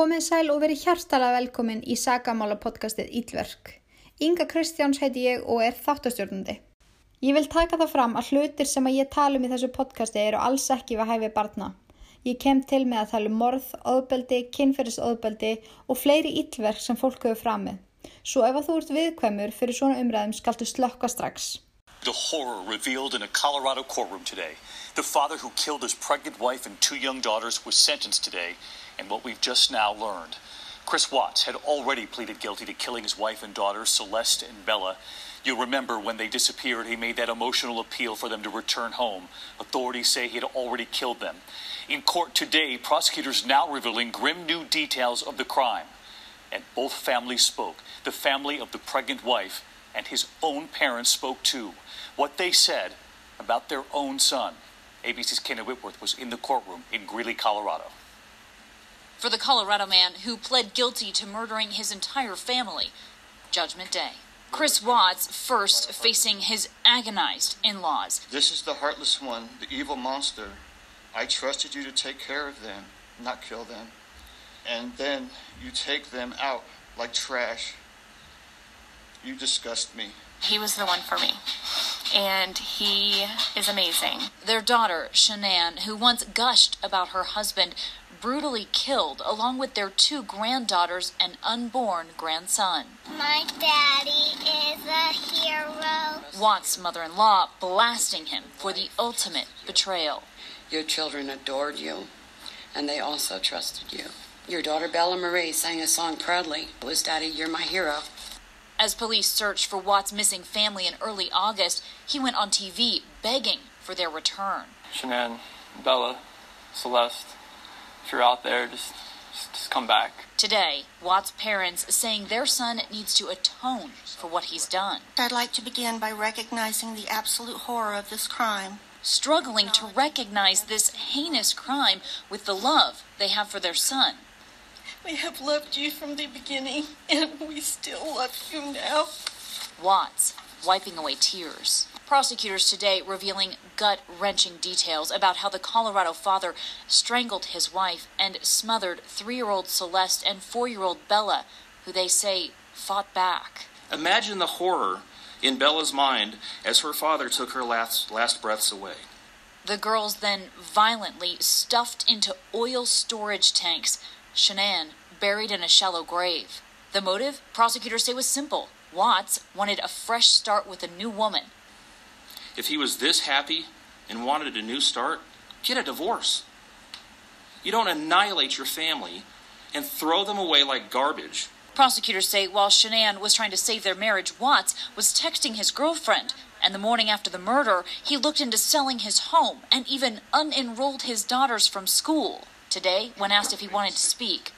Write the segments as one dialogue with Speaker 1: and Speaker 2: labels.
Speaker 1: Komið sæl og verið hjartalega velkomin í Sagamála podcastið Ílverk. Inga Kristjáns heiti ég og er þáttastjórnandi. Ég vil taka það fram að hlutir sem að ég tala um í þessu podcasti eru alls ekki við hæfi barna. Ég kem til með að tala um morð, óðbeldi, kynferðisóðbeldi og fleiri ílverk sem fólk hefur framið. Svo ef að þú ert viðkvæmur fyrir svona umræðum skaltu slökka strax.
Speaker 2: The horror revealed in a Colorado courtroom today. The father who killed his pregnant wife and two young daughters was sentenced today, and what we've just now learned. Chris Watts had already pleaded guilty to killing his wife and daughters, Celeste and Bella. You'll remember when they disappeared, he made that emotional appeal for them to return home. Authorities say he had already killed them. In court today, prosecutors now revealing grim new details of the crime. And both families spoke. The family of the pregnant wife and his own parents spoke too. What they said about their own son. ABC's Kenny Whitworth was in the courtroom in Greeley, Colorado.
Speaker 3: For the Colorado man who pled guilty to murdering his entire family, Judgment Day. Chris Watts first facing his agonized in laws.
Speaker 4: This is the heartless one, the evil monster. I trusted you to take care of them, not kill them. And then you take them out like trash. You disgust me.
Speaker 5: He was the one for me. And he is amazing.
Speaker 3: Their daughter, Shanann, who once gushed about her husband, brutally killed along with their two granddaughters and unborn grandson.
Speaker 6: My daddy is a hero.
Speaker 3: Watts' mother in law blasting him for the ultimate betrayal.
Speaker 7: Your children adored you, and they also trusted you. Your daughter Bella Marie sang a song proudly. It was Daddy, you're my hero.
Speaker 3: As police searched for Watts' missing family in early August, he went on TV begging for their return.
Speaker 8: Shanann, Bella, Celeste, if you're out there, just, just, just come back.
Speaker 3: Today, Watts' parents saying their son needs to atone for what he's done.
Speaker 9: I'd like to begin by recognizing the absolute horror of this crime.
Speaker 3: Struggling to recognize this heinous crime with the love they have for their son.
Speaker 9: We have loved you from the beginning, and we still love you now.
Speaker 3: Watts wiping away tears. Prosecutors today revealing gut wrenching details about how the Colorado father strangled his wife and smothered three year old Celeste and four year old Bella, who they say fought back.
Speaker 10: Imagine the horror in Bella's mind as her father took her last, last breaths away.
Speaker 3: The girls then violently stuffed into oil storage tanks, Shanann buried in a shallow grave. The motive, prosecutors say, was simple. Watts wanted a fresh start with a new woman.
Speaker 10: If he was this happy and wanted a new start, get a divorce. You don't annihilate your family and throw them away like garbage.
Speaker 3: Prosecutors say while Shanann was trying to save their marriage, Watts was texting his girlfriend. And the morning after the murder, he looked into selling his home and even unenrolled his daughters from school. Today, when asked if he wanted to speak,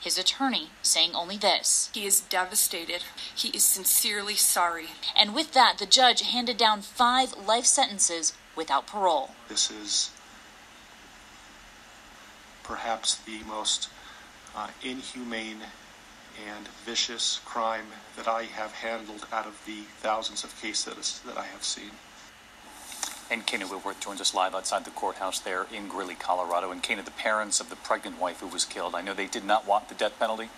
Speaker 3: his attorney saying only this.
Speaker 11: He is devastated. He is sincerely sorry.
Speaker 3: And with that, the judge handed down five life sentences without parole.
Speaker 12: This is perhaps the most uh, inhumane and vicious crime that I have handled out of the thousands of cases that I have seen.
Speaker 2: And Kana Whitworth joins us live outside the courthouse there in Greeley, Colorado. And Kana, the parents of the pregnant wife who was killed, I know they did not want the death penalty.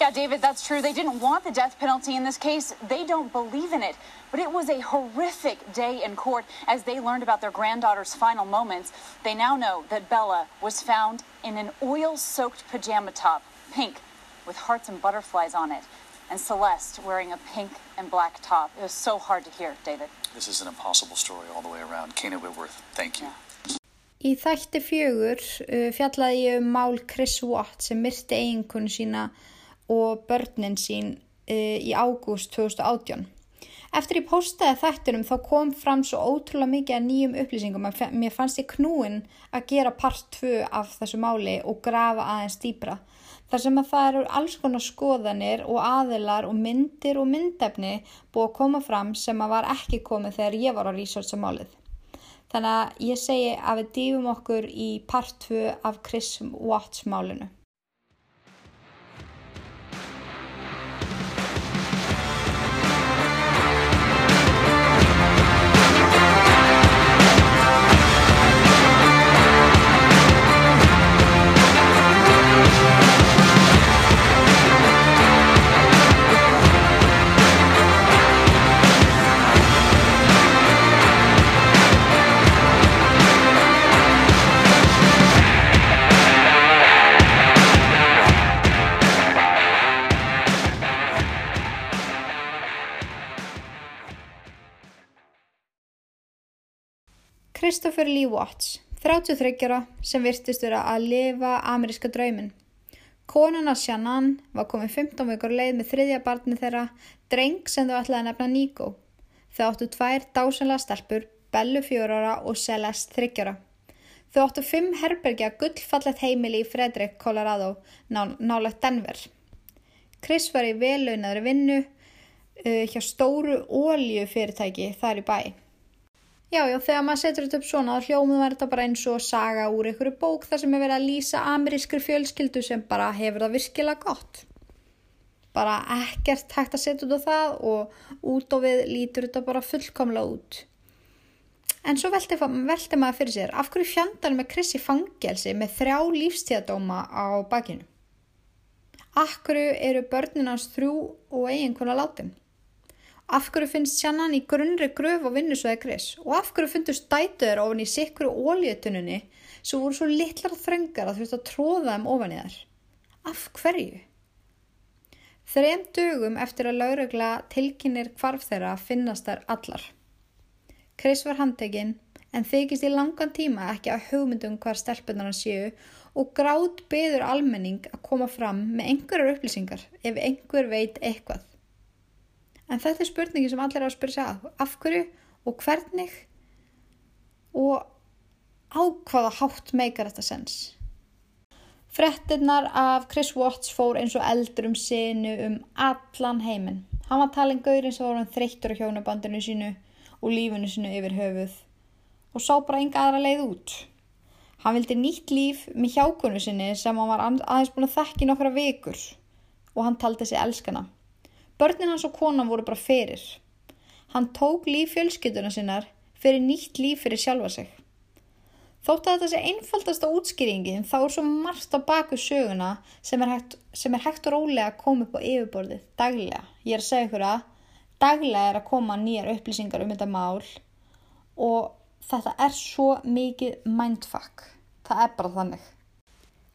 Speaker 13: Yeah, David, that's true. They didn't want the death penalty in this case. They don't believe in it. But it was a horrific day in court as they learned about their granddaughter's final moments. They now know that Bella was found in an oil soaked pajama top, pink, with hearts and butterflies on it, and Celeste wearing a pink and black top. It was so hard to hear, David.
Speaker 2: This is an impossible story all the way around. Kana Whitworth, thank you.
Speaker 1: Í þætti fjögur uh, fjallaði ég um mál Chris Watt sem myrti eiginkonu sína og börnin sín uh, í ágúst 2018. Eftir ég postaði þættunum þá kom fram svo ótrúlega mikið að nýjum upplýsingum að mér fannst ég knúin að gera part 2 af þessu máli og grafa aðeins dýbra. Þar sem að það eru alls konar skoðanir og aðilar og myndir og myndefni búið að koma fram sem að var ekki komið þegar ég var að researcha málið. Þannig að ég segi að við dýfum okkur í part 2 af Chris Watts málinu. Christopher Lee Watts, 33 ára sem virtist vera að lifa ameríska draumin. Konuna Shannon var komið 15 vikur leið með þriðja barni þeirra, dreng sem þau ætlaði að nefna Nico. Þau áttu tvær dásanlega stelpur, Bellu fjórara og Celeste þryggjara. Þau áttu fimm herbergja gullfallet heimili í Frederick, Colorado, ná, nálegt Denver. Chris var í velaunaðri vinnu uh, hjá stóru óljufyrirtæki þar í bæ. Já, já, þegar maður setur þetta upp svona, þá hljómið verður þetta bara eins og saga úr einhverju bók þar sem er verið að lýsa amerískri fjölskyldu sem bara hefur það virkilega gott. Bara ekkert hægt að setja út á það og út og við lítur þetta bara fullkomlega út. En svo velti, velti maður fyrir sér, af hverju fjandar með Krissi fangelsi með þrjá lífstíðadóma á bakinu? Af hverju eru börninans þrjú og eiginkona látin? Af hverju finnst Sjannan í grunnri gröf og vinnusveði Chris? Og af hverju finnst dætuður ofin í sikru ólíutununni sem voru svo litlar þröngar að þú veist að tróða þeim ofan í þær? Af hverju? Þrem dögum eftir að laurugla tilkynir hvarf þeirra finnast þær allar. Chris var handtekinn en þykist í langan tíma ekki að hugmyndum hvar stelpunar hann séu og grátt beður almenning að koma fram með einhverjar upplýsingar ef einhver veit eitthvað. En þetta er spurningi sem allir á að spyrja. Af hverju og hvernig og á hvaða hátt meikar þetta sens? Frettinnar af Chris Watts fór eins og eldur um sinu um allan heiminn. Hann var talin gaurinn sem voru hann þreyttur á hjónabandinu sínu og lífinu sínu yfir höfuð og sá bara enga aðra leið út. Hann vildi nýtt líf með hjákunu sinni sem hann var aðeins búin að þekki nokkra vikur og hann taldi sig elskana. Börnin hans og konan voru bara fyrir. Hann tók líf fjölskylduna sinnar fyrir nýtt líf fyrir sjálfa sig. Þótt að þetta sé einfaldasta útskýringin þá er svo margt á baku söguna sem er hægt, sem er hægt og rólega að koma upp á yfirborðið daglega. Ég er að segja ykkur að daglega er að koma nýjar upplýsingar um þetta mál og þetta er svo mikið mindfuck. Það er bara þannig.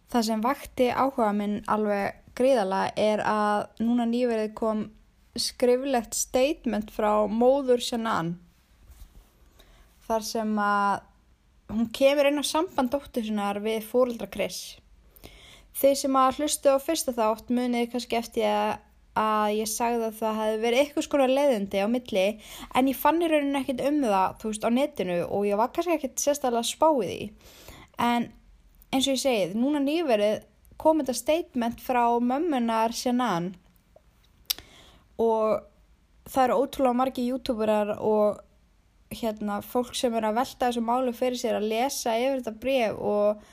Speaker 1: Það sem vakti áhuga minn alveg gríðala er að núna nýverið kom skriflegt statement frá móður Shannan þar sem að hún kemur inn á samband dóttur sinnar við fóröldra Chris. Þeir sem að hlustu á fyrsta þátt munið kannski eftir að, að ég sagði að það hefði verið eitthvað skona leðundi á milli en ég fann í rauninu ekkert um það þú veist á netinu og ég var kannski ekkert sérstaklega spáið í. En eins og ég segið, núna nýverið kom þetta statement frá mömmunar Shannan og það eru ótrúlega margi youtuberar og hérna fólk sem er að velta þessu málu fyrir sér að lesa yfir þetta bref og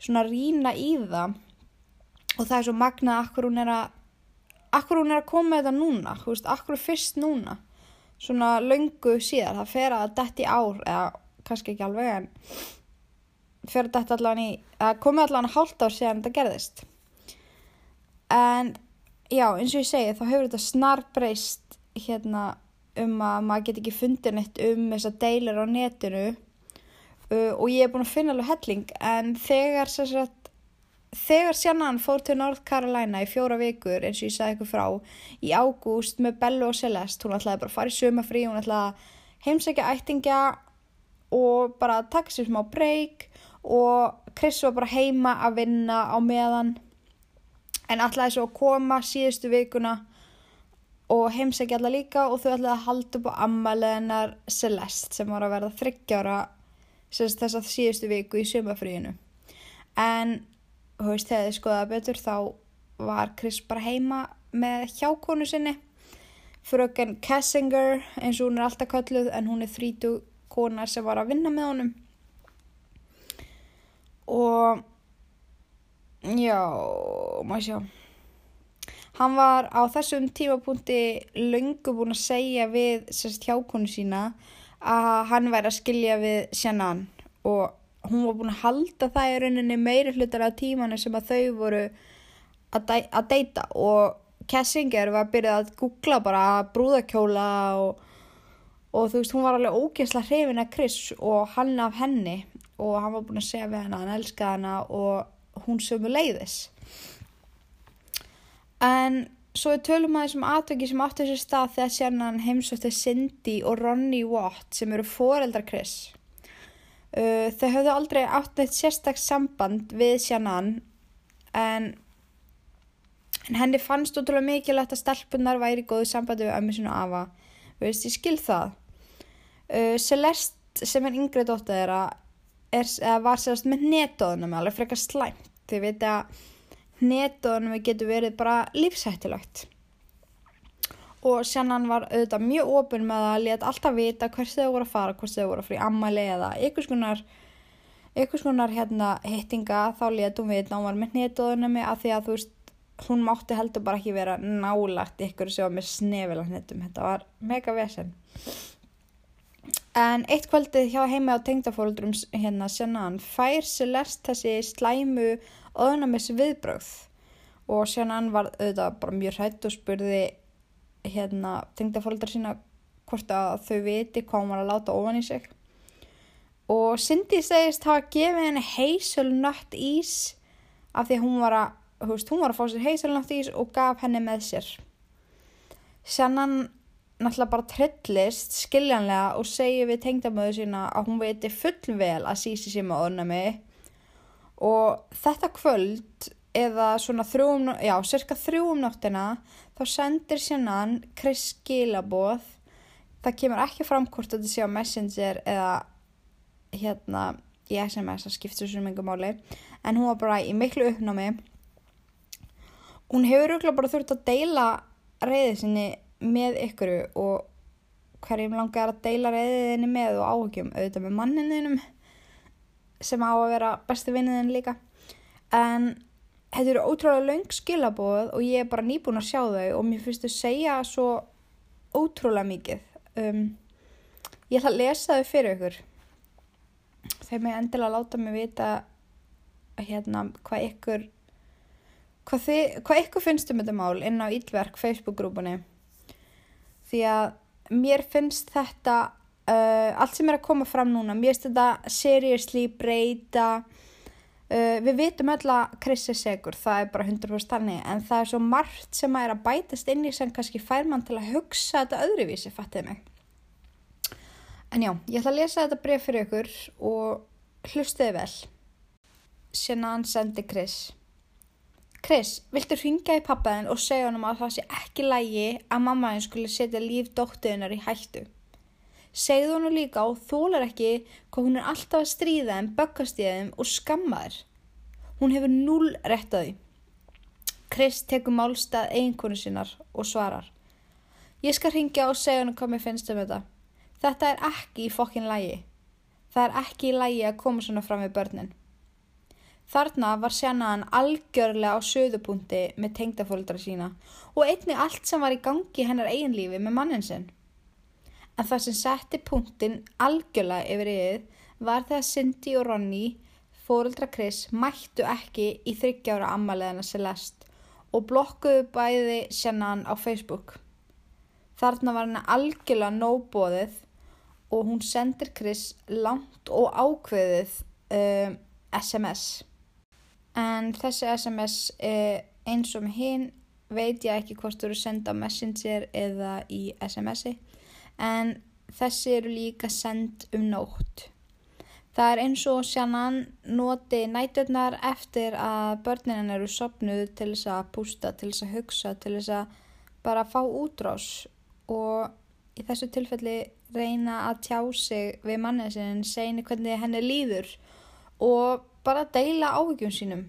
Speaker 1: svona rína í það. Og það er svo magnað akkur hún er að akkur hún er að koma þetta núna veist, akkur fyrst núna? Svona löngu síðar, það fer að detti ár eða kannski ekki alveg en fer að detti allan í það komi allan hálft ár síðan þetta gerðist. En já, eins og ég segi þá hefur þetta snar breyst hérna um að maður get ekki fundið neitt um þessar deilir á netinu. Uh, og ég er búin að finna alveg helling en þegar sagt, þegar Sjannan fór til North Carolina í fjóra vikur eins og ég sagði ykkur frá í ágúst með Bellu og Celeste hún ætlaði bara að fara í sumafrí hún ætlaði að heimsækja ættingja og bara taka sér smá breyk og Chris var bara heima að vinna á meðan en ætlaði svo að koma síðustu vikuna og heimsækja alla líka og þau ætlaði að halda upp á ammaliðinar Celeste sem var að verða þryggjára þess að síðustu viku í sumafríinu. En þú veist þegar þið skoðaði betur þá var Chris bara heima með hjákonu sinni fröken Kessinger eins og hún er alltaf kalluð en hún er þrítu konar sem var að vinna með honum. Og já, maður sjá. Hann var á þessum tímapunkti löngu búin að segja við sérst hjákonu sína að hann væri að skilja við Shannon og hún var búin að halda það í rauninni meiri hlutar af tímanu sem að þau voru að, að deyta og Kessinger var að byrja að googla bara brúðakjóla og, og þú veist hún var alveg ógeðsla hrifin að Chris og hann af henni og hann var búin að segja við henni að hann elskaði henni og hún sömu leiðis. En svo er tölum að þessum atveki sem áttu þessu stað þegar sérna heimsótti Cindy og Ronnie Watt sem eru foreldrar Chris. Uh, þau höfðu aldrei átt neitt sérstaks samband við Shannon en, en henni fannst útrúlega mikilvægt að stelpunar væri í góðu sambandi við ömmu sinu afa. Veist, ég skil það. Uh, Celeste sem er yngri dóttir þeirra var sérst með netóðunum alveg frekar slæmt. Þið veit að netóðunum getur verið bara lífsættilegt. Og Shannon var auðvitað mjög ofinn með að leta alltaf vita hvers þau voru að fara, hvers þau voru að fara í ammali eða einhvers konar, hérna, hittinga þá að hún var með netóðunum að því að þú veist hún mátti heldur bara ekki vera nálagt ykkur sem var með snefilagnetum. Þetta var mega vesen. En eitt kvöldið hjá heima á tengdafóldrum hérna Shannon fær Celeste þessi slæmu öðnumis viðbröð og Shannon var auðvitað bara mjög hrætt og spurði hérna tengdafóldrar sína hvort að þau viti hvað hún var að láta ofan í sig. Og Cindy segist hafa gefið henni heiselnött ís af því að hún var að, veist, hún var að fá sér heiselnött ís og gaf henni með sér. Shannon náttúrulega bara trillist skiljanlega og segir við tengdamöðu sína að hún veiti fullvel að sísi sér með ornami og þetta kvöld eða svona þrjum, já, cirka þrjum nóttina þá sendir sérnan Chris skilaboð. Það kemur ekki fram hvort þetta sé á Messenger eða hérna í SMS að skipta svo mjög máli. En hún var bara í miklu uppnámi. Hún hefur auðvitað bara þurft að deila reyðið sinni með ykkur og hverjum langar að deila reyðiðinni með og áhugjum auðvitað með manninðinum sem á að vera besti vinniðin líka. En þetta eru ótrúlega laung skilabóð og ég er bara nýbúin að sjá þau og mér finnst þau segja svo ótrúlega mikið. Um, ég ætla að lesa þau fyrir ykkur. Þegar mér endilega láta mig vita hérna hvað ykkur hvað, þið, hvað ykkur finnst um þetta mál inn á Ílverk Facebook-grúpunni. Því að mér finnst þetta uh, allt sem er að koma fram núna. Mér finnst þetta seriously breyta uh, við vitum öll að Chris er segur, það er bara 100% þannig en það er svo margt sem að er að bætast inn í sem kannski fær mann til að hugsa þetta öðruvísi, fattið mig. En já, ég ætla að lesa þetta bref fyrir ykkur og hlustiði vel. Sérna hann sendi Chris. Chris, viltu ringa í pappaðin og segja honum að það sé ekki lægi að mammaðin skulle setja líf dóttuðunar í hættu. Segðu honum líka og þólar ekki hvað hún er alltaf að stríða en böggast í þeim og skamma þér. Hún hefur núl réttaði. Chris tekur málstað eiginkonu sinnar og svarar. Ég skal ringja og segja honum hvað mér finnst um þetta. Þetta er ekki í fokkin lægi. Það er ekki í lægi að koma svona fram við börnin. Þarna var sjannaðan algjörlega á söðupunkti með tengdafóldra sína og einni allt sem var í gangi hennar eiginlífi með mannin sinn. En það sem setti punktin algjörlega yfir yfir var þegar Cindy og Ronny, fóreldra Chris, mættu ekki í þryggjára ammaliðana Celeste og blokkuðu bæði sjannaðan á Facebook. Þarna var henni algjörlega nóbóðið og hún sendir Chris langt og ákveðið um, SMS. En þessi SMS eh, eins og með hinn veit ég ekki hvort þú eru senda á Messenger eða í SMS-i en þessi eru líka send um nótt. Það er eins og sjannan noti næturnar eftir að börnina eru sopnuð til þess að pústa, til þess að hugsa, til þess að bara fá útrás og í þessu tilfelli reyna að tjá sig við mannið sinni, segni hvernig henni líður og bara deila áhyggjum sínum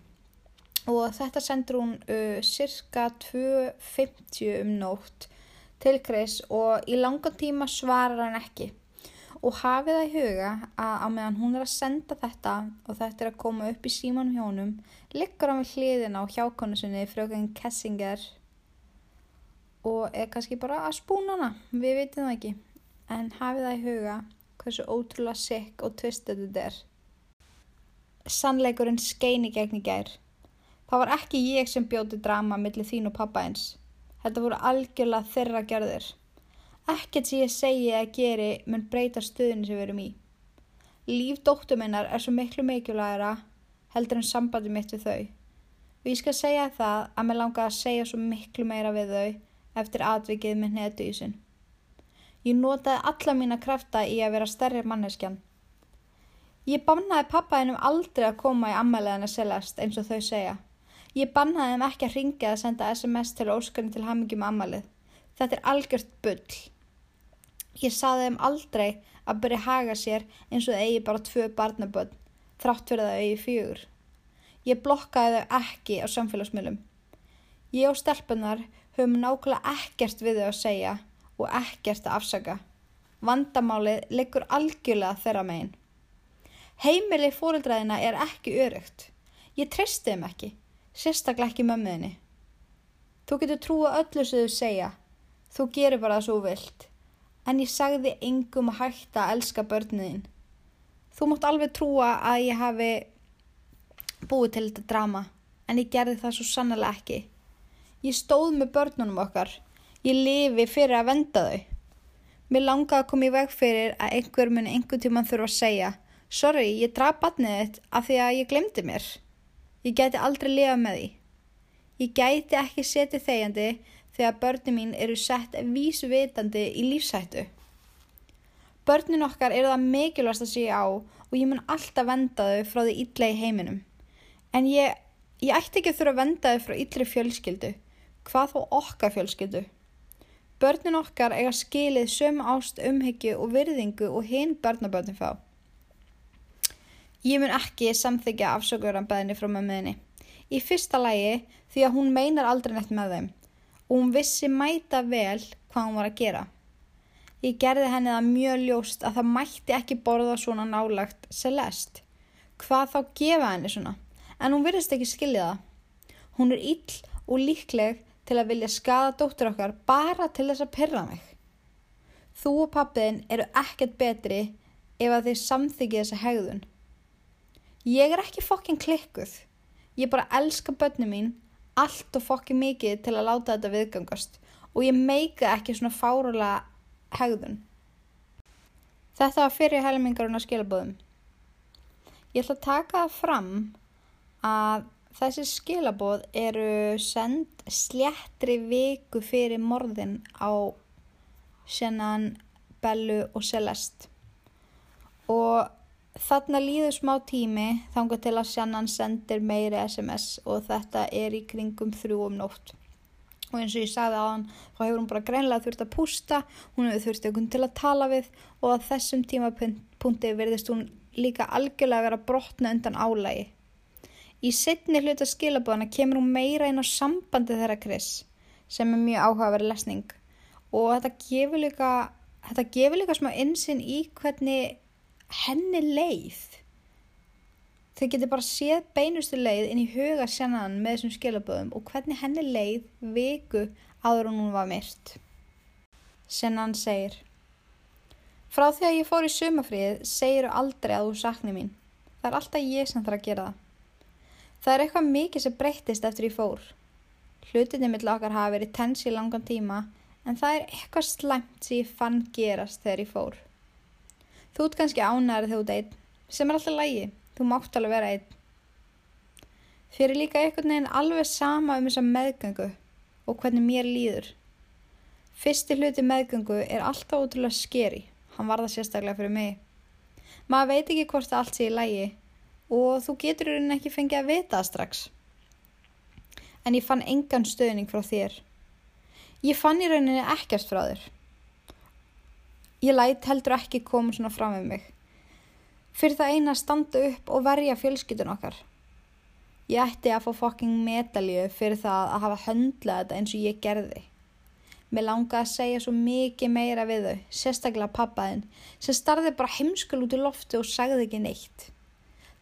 Speaker 1: og þetta sendur hún uh, cirka 2.50 um nótt til Chris og í langan tíma svarar hann ekki og hafið það í huga að á meðan hún er að senda þetta og þetta er að koma upp í símanum hjónum liggur hann við hliðina á hjákonu sinni fröken Kessinger og er kannski bara að spúna hana, við veitum það ekki en hafið það í huga hversu ótrúlega sikk og tvistið þetta er Sannleikurinn skein í gegn í gær. Það var ekki ég sem bjóti drama millir þín og pappa eins. Þetta voru algjörlega þeirra gerðir. Ekkert sem ég segi að geri mun breyta stöðinu sem við erum í. Líf dóttu minnar er svo miklu mikilvægara heldur en sambandi mitt við þau. Og ég skal segja það að mér langar að segja svo miklu meira við þau eftir atvikið með netu í sinn. Ég notaði alla mína krafta í að vera stærri manneskjan. Ég bannaði pappaðinum aldrei að koma í ammæliðan að selast eins og þau segja. Ég bannaði þeim ekki að ringja að senda SMS til óskarinn til hamingjum ammælið. Þetta er algjört bull. Ég saði þeim aldrei að byrja haga sér eins og eigi bara tvö barnaböld, þrátt fyrir það eigi fjögur. Ég blokkaði þau ekki á samfélagsmiðlum. Ég og stelpunar höfum nákvæmlega ekkert við þau að segja og ekkert að afsaka. Vandamálið liggur algjörlega þeirra megin. Heimili fórildræðina er ekki örugt. Ég treysti þeim ekki, sérstaklega ekki mömmuðinni. Þú getur trúa öllu sem þú segja. Þú gerir bara það svo vilt. En ég sagði engum að hætta að elska börniðin. Þú mátt alveg trúa að ég hafi búið til þetta drama, en ég gerði það svo sannlega ekki. Ég stóð með börnunum okkar. Ég lifi fyrir að venda þau. Mér langaði að koma í veg fyrir að einhver muni einhver tíman þurfa að segja Sorry, ég draf batnið þitt af því að ég glemdi mér. Ég gæti aldrei lifa með því. Ég gæti ekki setið þegjandi þegar börnin mín eru sett vísvitandi í lífsættu. Börnin okkar eru það mikilvægast að segja á og ég mun alltaf venda þau frá því illa í heiminum. En ég, ég ætti ekki að þurfa að venda þau frá illri fjölskyldu. Hvað þó okkar fjölskyldu? Börnin okkar eiga skilið sömu ást umhyggju og virðingu og hinn börnabörnin fá. Ég mun ekki samþykja afsökuranbeðinni frá mömmuðinni. Í fyrsta lægi því að hún meinar aldrei neitt með þeim og hún vissi mæta vel hvað hún var að gera. Ég gerði henni það mjög ljóst að það mætti ekki borða svona nálagt Celeste. Hvað þá gefa henni svona? En hún virðist ekki skilja það. Hún er ill og líkleg til að vilja skada dóttur okkar bara til þess að perra mig. Þú og pappiðin eru ekkert betri ef að þið samþykja þessa hegðun. Ég er ekki fokkin klikkuð. Ég bara elska börnum mín allt og fokkin mikið til að láta þetta viðgangast og ég meika ekki svona fárulega hegðun. Þetta var fyrir helmingaruna skilabóðum. Ég ætla að taka það fram að þessi skilabóð eru send sléttri viku fyrir morðin á Shannon, Bellu og Celeste og Þarna líður smá tími þangar til að Sjannan sendir meiri SMS og þetta er í kringum þrjú um nótt. Og eins og ég sagði á hann, þá hefur hún bara greinlega þurft að pústa, hún hefur þurft einhvern til að tala við og að þessum tímapunkti verðist hún líka algjörlega að vera brotna undan álægi. Í setni hluta skilabóðana kemur hún meira inn á sambandi þeirra Chris sem er mjög áhugaverð lesning og þetta gefur líka, þetta gefur líka smá insinn í hvernig henni leið. Þau getur bara séð beinustu leið inn í huga sjannan með þessum skilaböðum og hvernig henni leið viku áður hún var myrt. Sjannan segir frá því að ég fór í sumafríð segir þú aldrei að þú sakni mín. Það er alltaf ég sem þarf að gera það. Það er eitthvað mikið sem breyttist eftir ég fór. Hlutinni mitt okkar hafa verið tensi í langan tíma en það er eitthvað slæmt sem ég fann gerast þegar ég fór Þú ert kannski ánæður þegar þú ert einn, sem er alltaf lægi, þú mátt alveg vera einn. Fyrir líka einhvern veginn alveg sama um þessa meðgöngu og hvernig mér líður. Fyrsti hluti meðgöngu er alltaf ótrúlega skeri, hann var það sérstaklega fyrir mig. Maður veit ekki hvort allt sé í lægi og þú getur rauninni ekki fengið að vita það strax. En ég fann engan stöðning frá þér. Ég fann í rauninni ekkert frá þér. Ég læt heldur ekki koma svona fram með mig. Fyrir það eina standa upp og verja fjölskytun okkar. Ég ætti að fá fokking medalju fyrir það að hafa höndlað þetta eins og ég gerði. Mér langaði að segja svo mikið meira við þau, sérstaklega pappaðinn, sem starði bara heimskul út í loftu og sagði ekki neitt.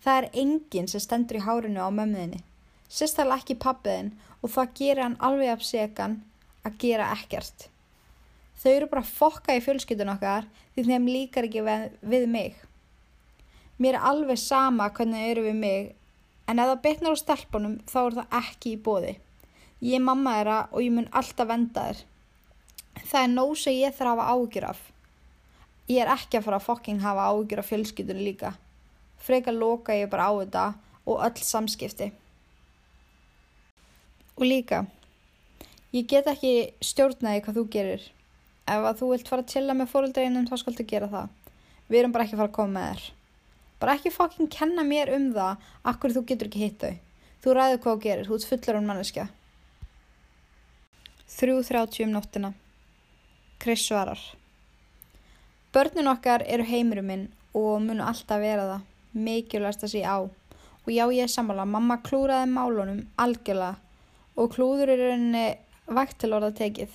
Speaker 1: Það er enginn sem stendur í hárinu á mömmuðinni, sérstaklega ekki pappiðinn og það gerir hann alveg af segan að gera ekkert. Þau eru bara fokka í fjölskyldun okkar því þeim líkar ekki við, við mig. Mér er alveg sama hvernig þau eru við mig en ef það betnar á stelpunum þá er það ekki í bóði. Ég er mamma þeirra og ég mun alltaf venda þér. Það er nóg sem ég þarf að hafa ágjur af. Ég er ekki að fara að fokking hafa ágjur af fjölskyldunum líka. Freka loka ég bara á þetta og öll samskipti. Og líka, ég get ekki stjórnaði hvað þú gerir ef að þú vilt fara að chilla með fóröldreinum þá skaldu gera það við erum bara ekki að fara að koma með þér Bara ekki fokkin kenna mér um það, akkur þú getur ekki hitt þau. Þú ræður hvað þú gerir, þú ert fullur um manneskja. 3.30 um nóttina. Chris svarar. Börnun okkar eru heimurum minn og munu alltaf vera það. Mikilvægast að sé á. Og já, ég er sammála, mamma klúraði málunum algjörlega og klúður er rauninni vægt til orða tekið.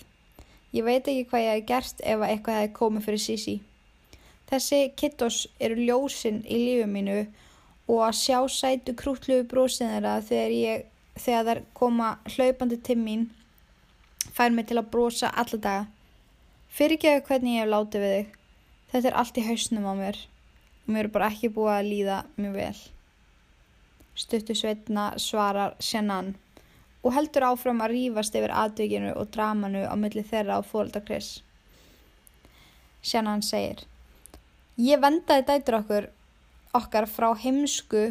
Speaker 1: Ég veit ekki hvað ég hef gert ef eitthvað hefði komið fyrir Sisi. Þessi kittos eru ljósinn í lífu mínu og að sjá sætu krútluðu brósið þeirra þegar, ég, þegar þær koma hlaupandi til mín fær mig til að brosa alla daga. Fyrirgeðu hvernig ég hef látið við þig. Þetta er allt í hausnum á mér og mér er bara ekki búið að líða mjög vel. Stuttu sveitna svarar Shannon og heldur áfram að rýfast yfir aðdöginu og dramanu á milli þeirra á fólda Chris. Shannon segir Ég vendaði dætur okkur okkar frá heimsku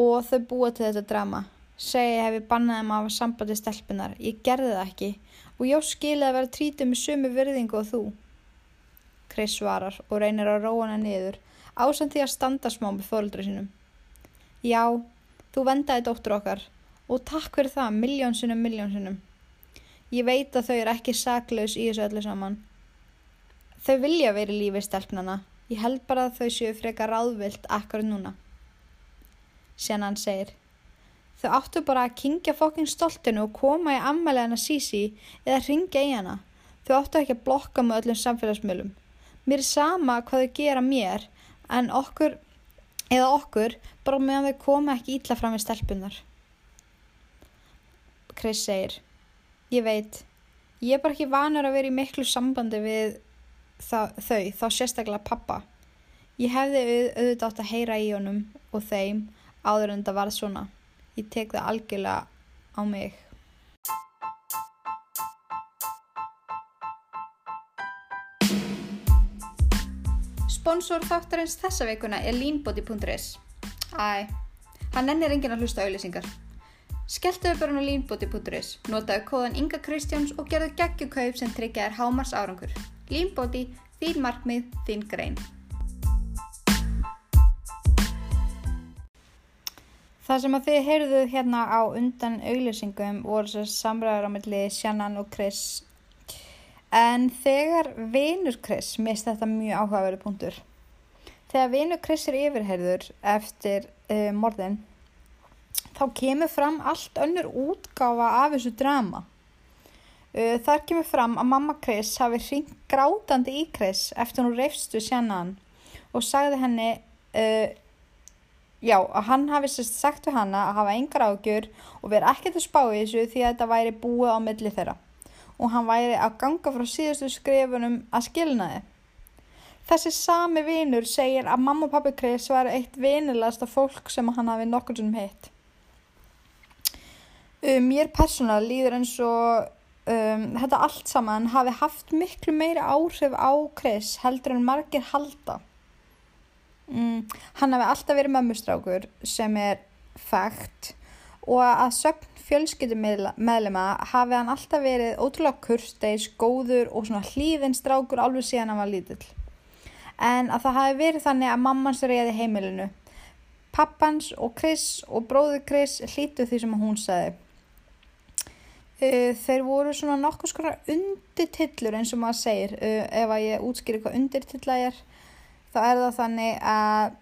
Speaker 1: og þau búa til þetta drama. Segja ég hefi bannaði maður af sambandi stelpunar. Ég gerði það ekki og ég skilði að vera trítið með sumu virðingu og þú. Chris svarar og reynir að róa hana niður ásand því að standa smá með fóröldri sínum. Já, þú vendaði dóttur okkar og takk fyrir það, miljónsunum, miljónsunum. Ég veit að þau eru ekki saklaus í þessu öllu saman. Þau vilja verið lífið stelpnana. Ég held bara að þau séu freka ráðvilt akkur núna. Sen hann segir, þau áttu bara að kingja fokking stoltinu og koma í ammælega hana sísi eða ringja í hana. Þau áttu ekki að blokka með öllum samfélagsmiðlum. Mér er sama hvað þau gera mér en okkur, eða okkur, bara meðan þau koma ekki ítla fram við stelpunar. Chris segir, ég veit, ég er bara ekki vanur að vera í miklu sambandi við það, þau, þá sérstaklega pappa. Ég hefði auðvitað átt að heyra í honum og þeim áður en það var svona. Ég tek það algjörlega á mig. Sponsor þáttarins þessa veikuna er leanbody.is Æ, hann ennir enginn að hlusta auðlýsingar. Skelltuðu bara á leanbody.is, notaðu kóðan Inga Kristjáns og gerðu geggjukaup sem tryggja þér hámars árangur. Leanbody, þín markmið, þín grein. Það sem að þið heyrðuð hérna á undan auglýsingum voru þess samræður á milli Shannon og Chris. En þegar vinur Chris mist þetta mjög áhugaveru punktur. Þegar vinur Chris er yfirheyrður eftir uh, morðin, þá kemur fram allt önnur útgáfa af þessu drama. Uh, þar kemur fram að mamma Chris hafi hringt grátandi í Chris eftir hún reyfst við Shannon og sagði henni uh, já, að hann hafi sagt við hanna að hafa engar ágjur og verið ekkert að spá í þessu því að þetta væri búið á milli þeirra og hann væri að ganga frá síðustu skrifunum að skilnaði. Þessi sami vinur segir að mamma og pappi Chris var eitt vinilegasta fólk sem hann hafi nokkur sem heitt. Um, mér persónulega líður eins og um, þetta allt saman hafi haft miklu meiri áhrif á Chris heldur en margir halda. Um, hann hafi alltaf verið mömmustrákur sem er fægt og að sögn fjölskyldumedlema hafi hann alltaf verið ótrúlega kursteis, góður og svona hlýðin strákur alveg síðan hann var lítill. En að það hafi verið þannig að mammans reyði heimilinu. Pappans og Chris og bróður Chris hlýtu því sem hún sagði. Þeir voru svona nokkuð skora undirtillur eins og maður segir. Ef að ég útskýri hvað undirtilla er, þá er það þannig að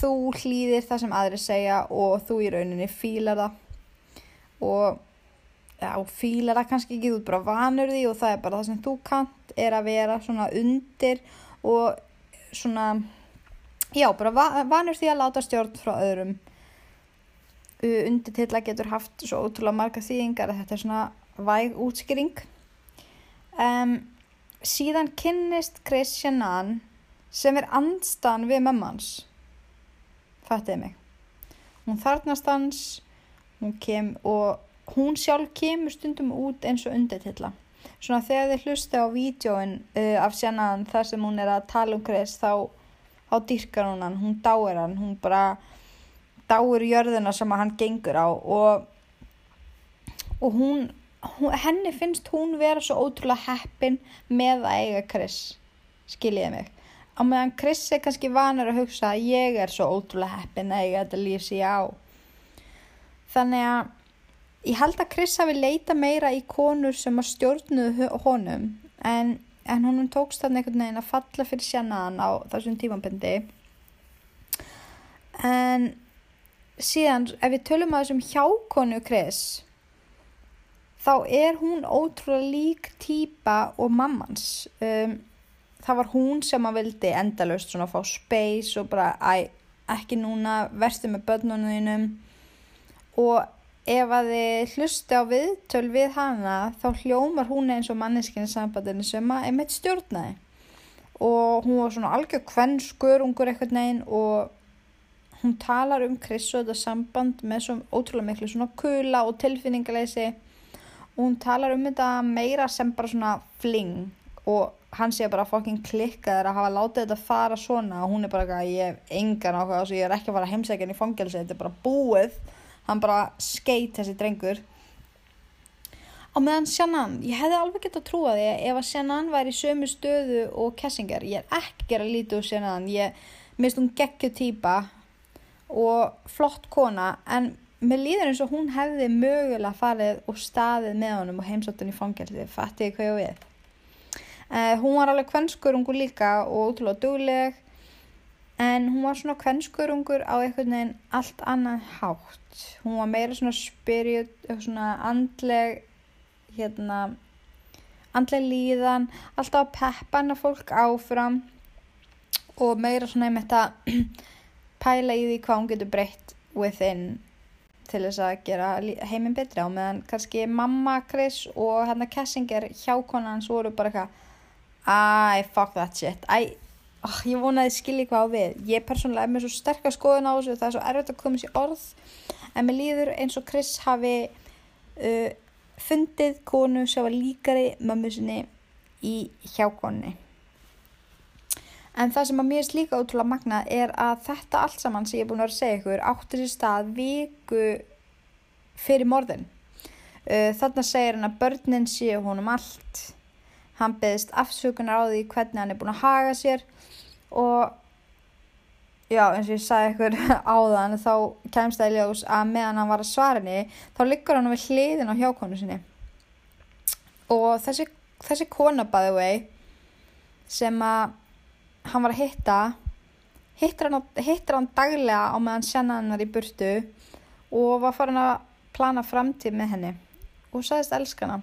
Speaker 1: þú hlýðir það sem aðri segja og þú í rauninni fílar það og já, fílar það kannski ekki, þú er bara vanur því og það er bara það sem þú kant er að vera svona undir og svona já, bara vanur því að láta stjórn frá öðrum undirtilla getur haft svo ótrúlega marga þýðingar að þetta er svona væg útskýring. Um, síðan kynnist Christian Ann sem er andstan við mömmans fattiði mig. Hún þarnast hans hún kem og hún sjálf kemur stundum út eins og undirtilla svona þegar þið hlusta á vídjóin uh, af sérnaðan þar sem hún er að tala um Chris þá, þá dyrkar hún hann, hún dáir hann hún bara dáir jörðina sem hann gengur á og, og hún, hún henni finnst hún vera svo ótrúlega heppin með að eiga Chris skiljiði mig. Á meðan Chris er kannski vanur að hugsa að ég er svo ótrúlega heppin að ég þetta líf sér á. Þannig að ég held að Chris hafi leita meira í konur sem að stjórnuðu honum en, en honum tókst þannig einhvern veginn að falla fyrir sjannaðan á þessum tímambendi en síðan ef við tölum að þessum hjákonu Chris þá er hún ótrúlega lík týpa og mammans. Um, það var hún sem að vildi endalust svona að fá space og bara æ, ekki núna verðstu með börnunum og ef að þið hlusti á viðtöl við hana þá hljómar hún eins og manneskinu sambandinu sem að einmitt stjórnaði. Og hún var svona algjör hvern skörungur eitthvað neginn og hún talar um Chris og þetta samband með svo ótrúlega miklu svona kula og tilfinningaleysi. Og hún talar um þetta meira sem bara svona fling og hann sé bara fokkin klikkaður að hafa látið þetta fara svona. Og hún er bara eitthvað ég hef engan áhuga og ég er ekki að fara heimsækjan í fangelsi þetta er bara búið. Hann bara skeit þessi drengur. Á meðan Shannon ég hefði alveg gett að trúa því ef að Shannon væri í sömu stöðu og Kessinger ég er ekki að gera lítið úr Shannon. Ég mist hún geggju týpa og flott kona en mér líður eins og hún hefði mögulega farið og staðið með honum og heimsóttun í fangelsi fattiði hvað ég við? Uh, hún var alveg kvennskurungur líka og útrúlega dugleg en hún var svona kvennskurungur á einhvern veginn allt annan hátt. Hún var meira svona spirit svona andleg hérna andleg líðan alltaf peppan að fólk áfram og meira svona einmitt að pæla í því hvað hún getur breytt within til þess að gera heiminn betri á meðan kannski mamma Chris og hérna Kessinger hjákonan svo voru bara eitthvað I fuck that shit. I, oh, ég vonaði skilji hvað á við. Ég persónulega er með svo sterkast skoðun á þessu það er svo erfitt að koma sér orð en mér líður eins og Chris hafi uh, fundið konu sem var líkari mömmu sinni í hjákonni en það sem að mér er líka ótrúlega magna er að þetta allt saman sem ég er búin að segja ykkur átti sér stað viku fyrir morðin. Uh, þarna segir hann að börnin séu honum allt. Hann beðist afsökunar á því hvernig hann er búin að haga sér. Og já eins og ég sagði ykkur áðan þá kemst það í ljós að meðan hann var að svara henni þá liggur hann við hliðin á hjákonu sinni. Og þessi, þessi kona by the way sem að hann var að hitta hittir hann, hittir hann daglega á meðan sjanna hennar í burtu og var farin að plana framtíð með henni. Og sagðist elskana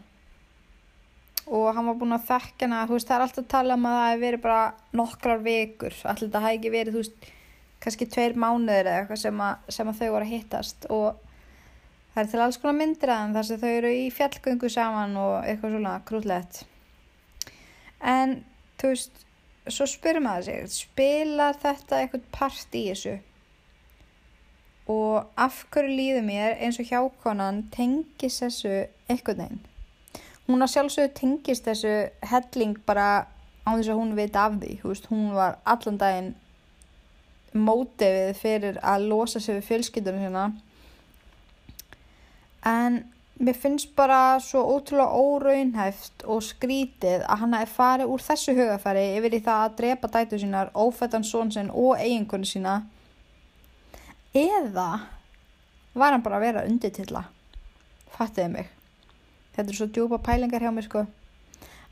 Speaker 1: og hann var búin að þekka veist, það er alltaf að tala um að það hefur verið bara nokkrar vikur, allir þetta hafi ekki verið veist, kannski tveir mánuður eða eitthvað sem að, sem að þau voru að hittast. Og það er til alls konar myndir að þar sem þau eru í fjallgöngu saman og eitthvað svona krúllett en þú veist svo spyrum maður sig, spilar þetta eitthvað part í þessu? Og af hverju líður mér eins og hjákonan tengis þessu eitthvað neginn hún að sjálfsögðu tengist þessu helling bara á þess að hún veit af því veist, hún var allan daginn mótefið fyrir að losa sig við fjölskyldunum hérna en mér finnst bara svo ótrúlega óraunhæft og skrítið að hann hefði farið úr þessu hugafæri yfir í það að drepa dætu sínar, ófættan sónsinn og eiginkonu sína. Eða var hann bara að vera undirtilla fattiði mig. Þetta er svo djúpa pælingar hjá mér sko.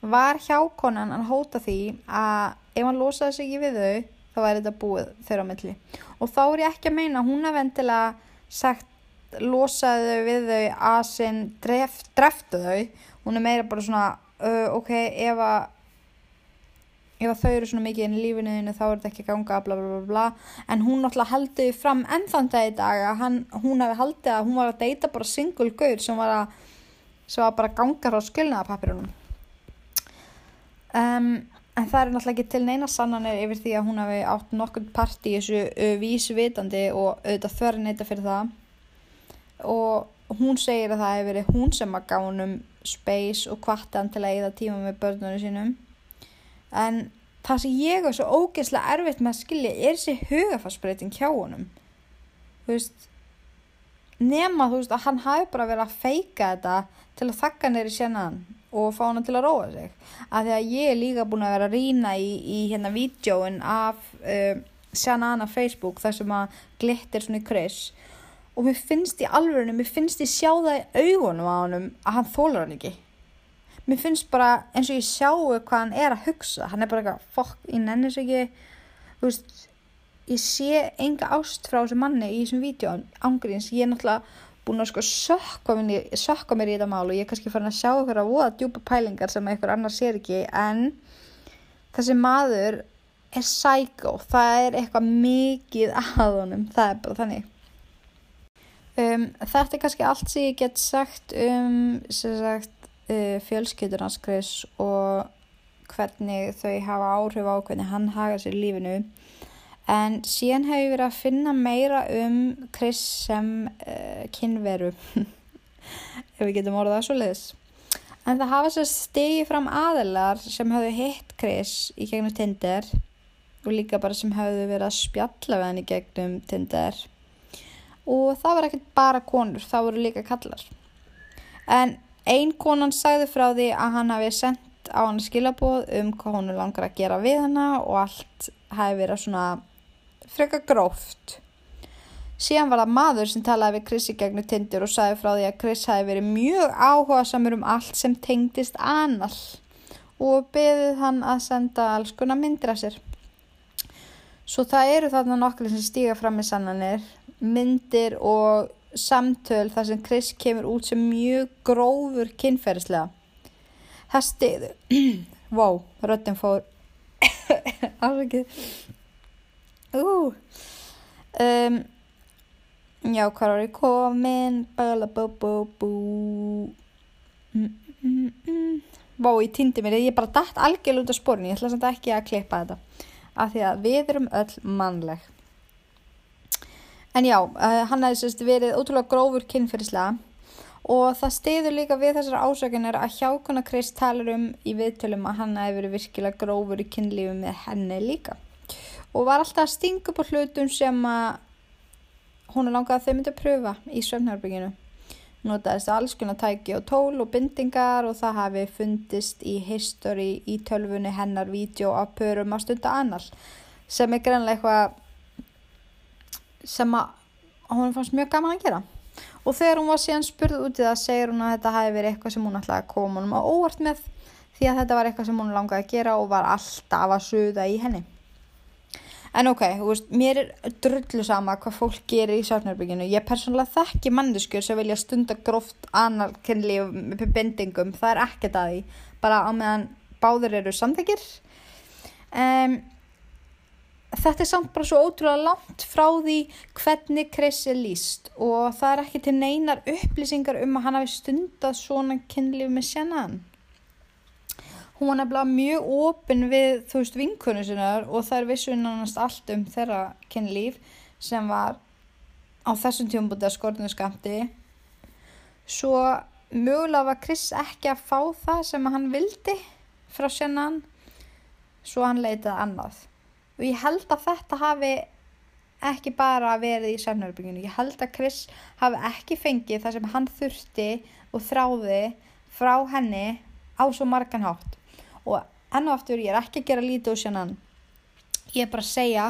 Speaker 1: Var hjákonan að hóta því að ef hann losaði sig ekki við þau þá væri þetta búið þeirra á milli? Og þá er ég ekki að meina hún að vendilega sagt losaðu við þau að sinn dref, dreftu þau. Hún er meira bara svona uh, ok, ef að ef að þau eru svona mikið inn í lífinuðinu þá er þetta ekki ganga bla bla bla bla. En hún náttúrulega heldur fram enn þann dag í dag að hann, hún hefði haldið að hún var að deyta bara single gaur sem var að sem var bara ganga frá skilnaðapapirunum um, en það er náttúrulega ekki til neina sannanir yfir því að hún hefði átt nokkur part í þessu vísvitandi og auðvitað þörri neyta fyrir það og hún segir að það hefur verið hún sem að gánum space og kvartan til að eða tíma með börnunum sínum. En það sem ég er svo ógeðslega erfitt með að skilja er þessi hugafarsbreyting hjá honum. Þú veist nema þú veist að hann hafi bara verið að feika þetta til að þakka neyri sérnaðan og fá hana til að róa sig. Af því að ég er líka búin að vera að rýna í, í hérna vídjóin af uh, Shanana Facebook þar sem að glittir svona í Chris og mér finnst í alvörinu, mér finnst ég sjá það í augunum á honum að hann þólar hann ekki. Mér finnst bara eins og ég sjáu hvað hann er að hugsa. Hann er bara eitthvað, fokk, ég nennis ekki. Þú veist ég sé enga ást frá þessu manni í þessum vídjón ángríns, ég er náttúrulega búin að sko sökka mér, sökka mér í þetta mál og ég er kannski farin að sjá ykkur að voða djúpa pælingar sem einhver annar sér ekki. En þessi maður er psycho, það er eitthvað mikið að honum, það er bara þannig um, þetta er kannski allt sem ég get sagt um sagt uh, Chris og hvernig þau hafa áhrif á hvernig hann haga sér lífinu. En síðan hef ég verið að finna meira um Chris sem uh, kynveru ef við getum orðað svo leiðis en það hafa sér stegið fram aðilar sem hafðu hitt Chris í gegnum Tinder og líka bara sem hafðu verið að spjalla við hann í gegnum Tinder og það var ekkert bara konur, það voru líka kallar en ein konan sagði frá því að hann hafi sendt á hann skilaboð um hvað hún langar að gera við hana og allt hafi verið svona freka gróft. Síðan var það maður sem talaði við Chris í gegnum tindur og sagði frá því að Chris hafi verið mjög áhuga samur um allt sem tengdist annal og beðið hann að senda alls konar myndir af sér. Svo það eru þarna nokkur sem stíga fram í sannanir, myndir og samtöl þar sem Chris kemur út sem mjög grófur kynferðislega. Það stiðu, wow, röttin fór, afsakið, Ú, um, já, hvað var ég komin? Balabababú. Mm, mm, mm. Vá, ég týndi mér, ég bara dætt algjörl út af spórinu, ég ætla samt ekki að klippa þetta. Af því að við erum öll mannleg. En já, uh, hann hefði sérst verið ótrúlega grófur kynferðislega og það stiður líka við þessar ásökunar að hjákona Krist talar um í viðtölum að hann hefði verið virkilega grófur í kynlífu með henni líka og var alltaf að stinga upp á hlutum sem að hún er langað að þau myndi að pröfa í söfnherbygginu. Notaðist alls konar tæki og tól og bindingar og það hafi fundist í history í tölfunni hennar vídeo af pörum að stunda annal sem er greinlega eitthvað sem að hún fannst mjög gaman að gera. Og þegar hún var síðan spurð út í það segir hún að þetta hafi verið eitthvað sem hún ætlaði að koma hún á óvart með því að þetta var eitthvað sem hún langaði að gera og var alltaf að suða í henni. En ok, veist, mér er drullu sama hvað fólk gerir í sárnarbygginu. Ég persónulega þekki manneskur sem vilja stunda gróft annarkynlíf með bendingum. Það er ekkert að því. Bara á meðan báður eru samþekir. Um, þetta er samt bara svo ótrúlega langt frá því hvernig Chris er líst. Og það er ekki til neinar upplýsingar um að hann hafi stundað svona kynlíf með sjannan hún var nefnilega mjög ofinn við þú veist vinkunum sinnar og það er vissunanast allt um þeirra kynlíf sem var á þessum tíum búið að skortinu skamti svo mögulega var Chris ekki að fá það sem hann vildi frá sjannan svo hann leitað annað og ég held að þetta hafi ekki bara verið í sannarbygginu ég held að Chris hafi ekki fengið það sem hann þurfti og þráði frá henni á svo margan hátt. Og enn og aftur ég er ekki að gera lítið úr sjannan ég er bara að segja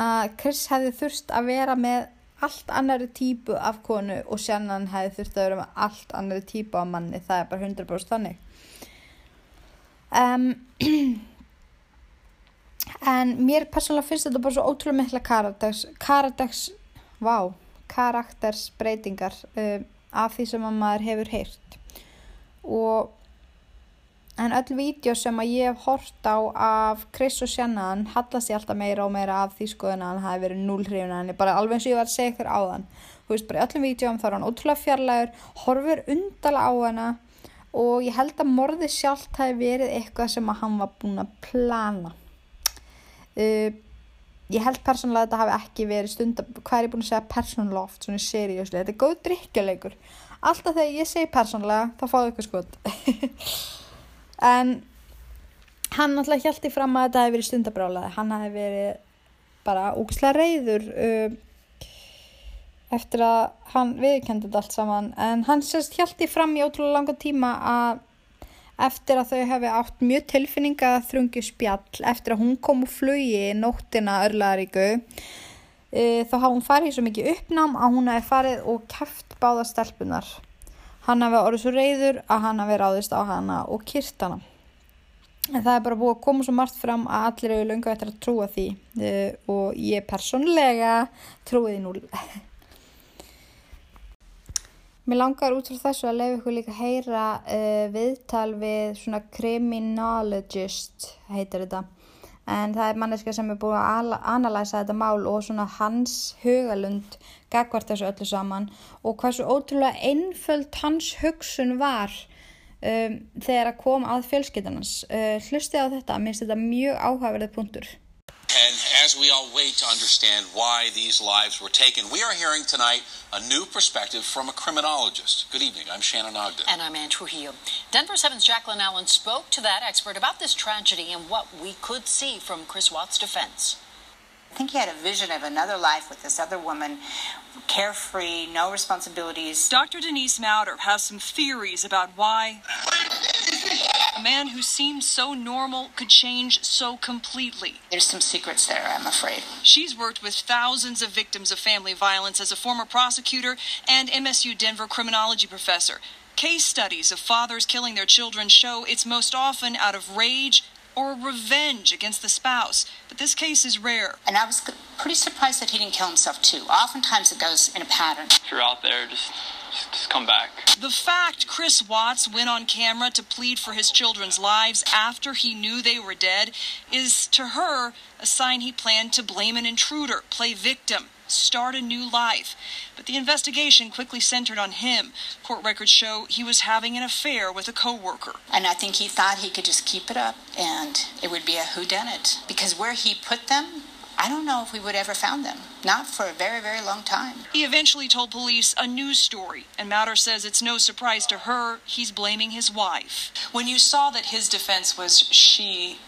Speaker 1: að Chris hefði þurft að vera með allt annari típu af konu og sjannan hefði þurft að vera með allt annari típu af manni, það er bara 100% þannig. Um, en mér persónulega finnst þetta bara svo ótrúlega mikla karakters karakters, vá karaktersbreytingar um, af því sem maður hefur heyrt og En öll vídeo sem að ég hef hort á af Chris og Shannon hallast ég alltaf meira og meira af því skoðun að hann hafi verið núl hrifin að henni, bara alveg eins og ég var að segja ykkur á þann. Þú veist, bara í öllum vídeoum þá er hann ótrúlega fjarlægur, horfur undala á henni og ég held að morði sjálft hafi verið eitthvað sem að hann var búin að plana. Uh, ég held persónulega að þetta hafi ekki verið stund að, hvað er ég búin að segja persónulega oft, svona serióslega, þetta er góð drikkjuleikur. Alltaf þegar ég segi persónulega, þá fáðu ykkur skot. en hann alltaf hjælti fram að þetta hefði verið stundabrálaði hann hefði verið bara úkslega reyður uh, eftir að hann viðkendið allt saman en hann sérst hjælti fram í ótrúlega langa tíma að eftir að þau hefði átt mjög tilfinninga þrungi spjall eftir að hún kom úr flugi nóttina örlaðaríku e, þá hafði hún farið svo mikið uppnám að hún hefði farið og kæft báða stelpunar. Hann hefði orðið svo reyður að hann hefði ráðist á hana og kyrt hana. En það er bara búið að koma svo margt fram að allir eru lunga eftir að trúa því e, og ég personlega trúi því núl. Mér langar út frá þessu að leiða ykkur líka að heyra uh, viðtal við svona criminologist, heitir þetta. En það er manneska sem er búin að analæsa þetta mál og svona hans hugalund gagvart þessu öllu saman og hversu ótrúlega einföld hans hugsun var um, þegar að koma að fjölskytunans. Uh, hlustið á þetta, minnst þetta mjög áhugaverðið punktur.
Speaker 14: And as we all wait to understand why these lives were taken, we are hearing tonight a new perspective from a criminologist. Good evening. I'm Shannon Ogden.
Speaker 15: And I'm Ann Trujillo. Denver 7's Jacqueline Allen spoke to that expert about this tragedy and what we could see from Chris Watt's defense.
Speaker 16: I think he had a vision of another life with this other woman, carefree, no responsibilities.
Speaker 17: Dr. Denise Mauder has some theories about why a man who seems so normal could change so completely.
Speaker 16: There's some secrets there, I'm afraid.
Speaker 17: She's worked with thousands of victims of family violence as a former prosecutor and MSU Denver criminology professor. Case studies of fathers killing their children show it's most often out of rage or revenge against the spouse. But this case is rare.
Speaker 16: And I was pretty surprised that he didn't kill himself too. Oftentimes it goes in a pattern.
Speaker 8: If you're out there, just just come back.
Speaker 17: The fact Chris Watts went on camera to plead for his children's lives after he knew they were dead is, to her, a sign he planned to blame an intruder, play victim, start a new life. But the investigation quickly centered on him. Court records show he was having an affair with a coworker.
Speaker 16: And I think he thought he could just keep it up and it would be a whodunit. Because where he put them, I don't know if we would ever found them. Not for a very, very long time.
Speaker 17: He eventually told police a news story, and Matter says it's no surprise to her he's blaming his wife.
Speaker 11: When you saw that his defense was she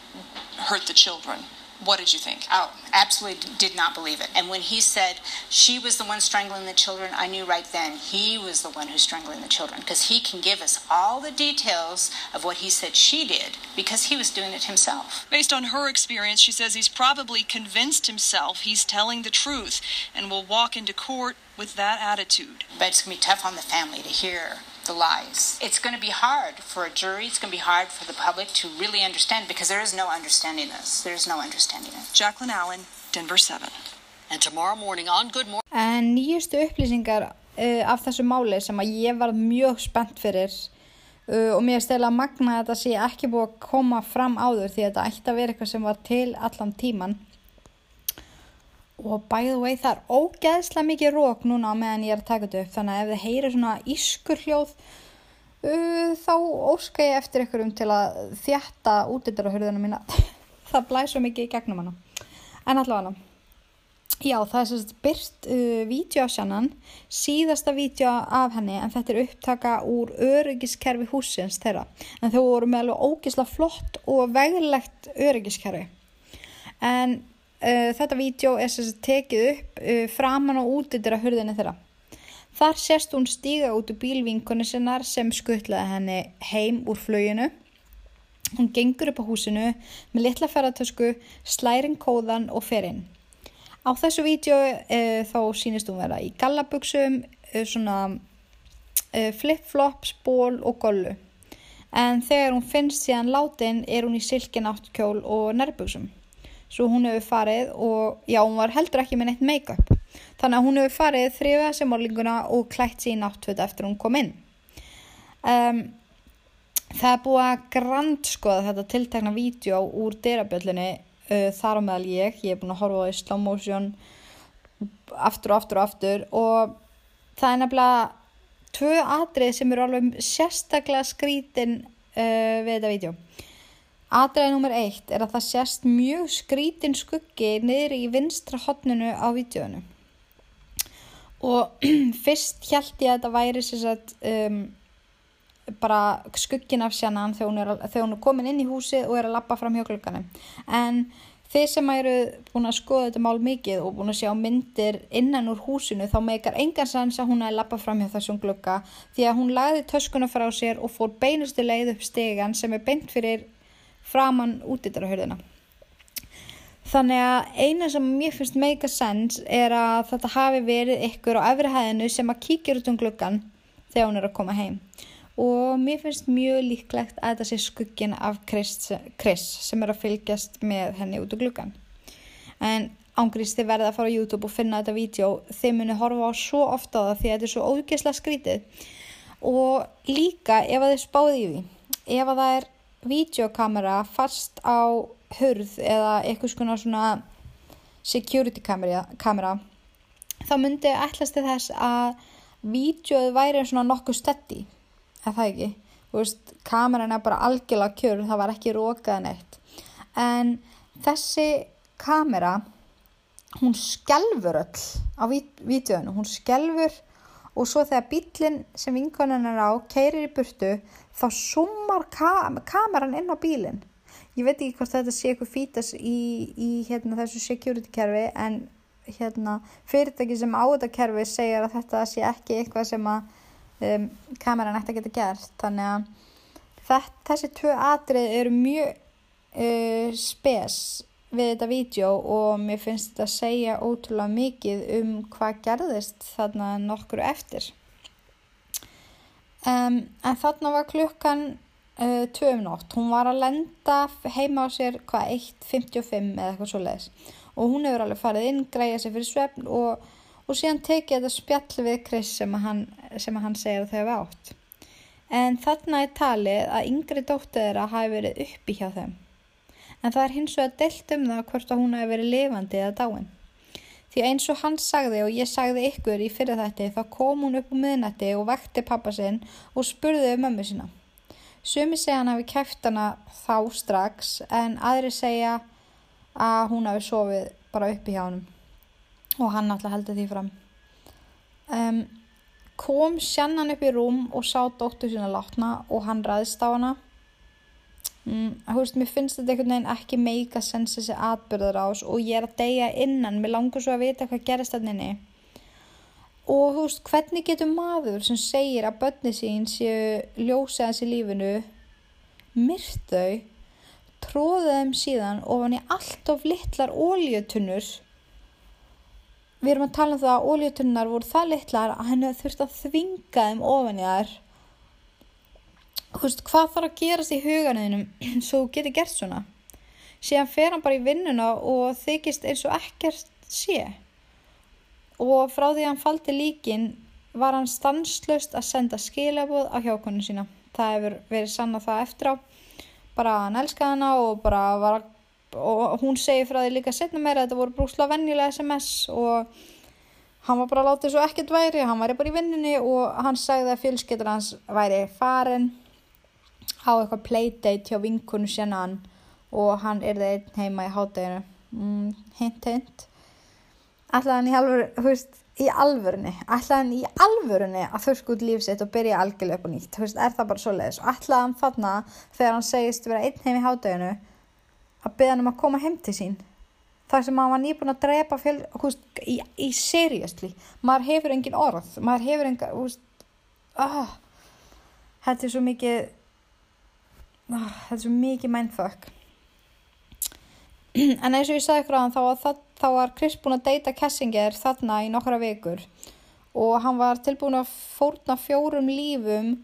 Speaker 11: hurt the children, what did you think?
Speaker 16: Oh, absolutely did not believe it. And when he said she was the one strangling the children, I knew right then he was the one who's strangling the children because he can give us all the details of what he said she did because he was doing it himself.
Speaker 17: Based on her experience, she says he's probably convinced himself he's telling the truth and will walk into court with that attitude.
Speaker 16: But it's going to be tough on the family to hear the lies. It's going to be hard for a jury, it's going to be hard for the public to really understand because there is no understanding this. There is no understanding it.
Speaker 17: Jacqueline Allen, Denver 7.
Speaker 15: And tomorrow morning on Good Morning.
Speaker 1: En nýjustu upplýsingar uh, af þessu máli sem að ég var mjög spennt fyrir uh, og mér stela að magna að þetta sé ekki búið að koma fram áður því að þetta ætti að vera eitthvað sem var til allan tíman og by the way það er ógeðslega mikið rók núna meðan ég er að taka þetta upp þannig að ef þið heyrir svona ískur hljóð uh, þá óska ég eftir ykkur um til að þjætta hörðunum mína. Það blæs svo mikið í gegnum hana. En allavega já það er sérst byrst uh, vídeo á sjannan síðasta vídeo af henni en þetta er upptaka úr öryggiskerfi húsins þeirra. En þau voru með alveg ógeðslega flott og veglegt öryggiskerfi. En þetta vídeo er sagt tekið upp uh, framan og út yfir að hurðinni þeirra. Þar sérst hún stíga út úr bílvinkonu sinnar sem skuttlaði henni heim úr flöginu. Hún gengur upp á húsinu með litla ferratösku, slærin kóðan og fer inn. Á þessu vídeo uh, þá sínist hún vera í gallabugsum, svona flip-flops, ból og gollu. En þegar hún finnst síðan látin er hún í silkináttkjól og nærbugsum svo hún hefur farið og já, hún var heldur ekki með neitt make-up. Þannig að hún hefur farið þrjöfa sem morlinguna og klætt sér í náttföt eftir hún kom inn. Um, það er búið að grandskoða þetta tiltekna vídeo úr dyrabjöllunni uh, þar á meðal ég, ég er búin að horfa á í slow motion aftur og aftur og aftur og það er nefnilega tvö atrið sem eru alveg sérstaklega skrítin uh, við þetta vídeo Aðræði nummer eitt er að það sést mjög skrítin skuggi niður í vinstra hotnunu á vídjónu og fyrst held ég að þetta væri sagt, um, bara skuggin af sjannan þegar er, þegar hún er komin inn í húsið og er að lappa fram hjóklökanum en Þið sem eru búin að skoða þetta mál mikið og búin að sjá myndir innan úr húsinu þá meikar engan sans að hún að lappa fram hjá þessum glugga því að hún lagði töskuna frá sér og fór beinustu leið upp stegan sem er beint fyrir framann útýttarahörðina. Þannig að eina sem mér finnst meika sens er að þetta hafi verið ykkur á efri hæðinu sem að kíkja út um gluggan þegar hún er að koma heim og mér finnst mjög líklegt að þetta sé skuggin af Chris, Chris sem er að fylgjast með henni út úr gluggan. En ángrist þið verða að fara á YouTube og finna þetta vídeo, þið muni horfa á svo ofta á það því að þetta er svo ógeðslega skrítið og líka ef að þið spáði í því, ef að það er videokamera fast á hurð eða eitthvað svona security kamera, þá myndi ætlasti þess að vídeoð væri svona nokkuð stetti að það ekki? Veist, kameran er bara algjörlega kjör það var ekki rókað neitt. En þessi kamera hún skelfur öll á vídjónu, hún skelfur og svo þegar bílinn sem vinkonan er á keirir í burtu þá summar kam kameran inn á bílinn. Ég veit ekki hvort þetta sé eitthvað fítas í, í hérna, þessu security kerfi en hérna, fyrirtæki sem á þetta kerfi segir að þetta sé ekki eitthvað sem að um, kameran ætti að geta gert. Þannig að þetta, þessi tvö atrið eru mjög uh, spes við þetta vídeo og mér finnst þetta að segja ótrúlega mikið um hvað gerðist þarna nokkru eftir um, en þarna var klukkan uh, tvö um nótt hún var að lenda heima á sér hvað 1.55 eða eitthvað svo leiðis og hún hefur alveg farið inn, græða sér fyrir svefn og og síðan tekið þetta spjall við Chris sem að hann, sem að hann segir að þau hefur átt. En þarna er talið að yngri dóttir þeirra hafi verið uppi hjá þeim. En það er hins vegar deilt um það hvort að hún hafi verið lifandi eða dáin. Því eins og hann sagði og ég sagði ykkur í fyrir þetta þá kom hún upp á miðnætti og vekti pappa sinn og spurði um mömmu sína. Sumi segja hann hafi kæft hana þá strax en aðri segja að hún hafi sofið bara uppi hjá hann og hann alltaf heldur því fram. Um, kom sjannan upp í rúm og sá dóttur sína látna og hann ræðist á hana um, þú veist, mér finnst þetta einhvern veginn ekki meika sens þessi atbyrðar ás og ég er að deyja innan. Mér langar svo að vita hvað gerist þannig og þú veist, hvernig getur maður sem segir að börni sín séu ljósið hans í lífinu myrt þau tróða þeim síðan ofan í allt of litlar óljötunnur við erum að tala um það að ólíutunnar voru það litlar að henni þurfti að þvinga þeim ofan í þær Hvist, hvað þarf að gerast í huganiðinum svo þú getur gert svona? Síðan fer hann bara í vinnuna og þykist eins og ekkert sé. Og frá því að hann faldi líkin var hann stanslust að senda skilabóð á hjákonu sína. Það hefur verið sann að það eftir á. Bara hann elskaði hana og bara var og hún segir frá því líka setna meira að þetta voru brúsla vennilega SMS og hann var bara láta þessu ekkert væri, hann væri bara í vinninni og hann sagði að fjölskyttur hans væri farin á eitthvað playdate hjá vinkunu sérna og hann er það einn heima í hátteginu mm, hint hint. Ætlaði hann í alvöru, þú veist í alvörunni, ætlaði hann í alvörunni að þurrk út lífsitt og byrja algjörlega upp og nýtt, þú veist, er það bara svo leiðis og ætlaði hann þarna þegar hann segist vera einn heim í hátteginu að beða hann um að koma heim til sín. Þar sem hann var nýbúin að drepa fjöl, húst, í, í seriously. Maður hefur engin orð maður hefur engin húst, oh, þetta er svo mikið oh, þetta er svo mikið mindfuck. En eins og ég sagði ykkur á hann þá var, þá var Chris búin að deyta Kessinger þarna í nokkra vikur. Og hann var tilbúin að fórna fjórum lífum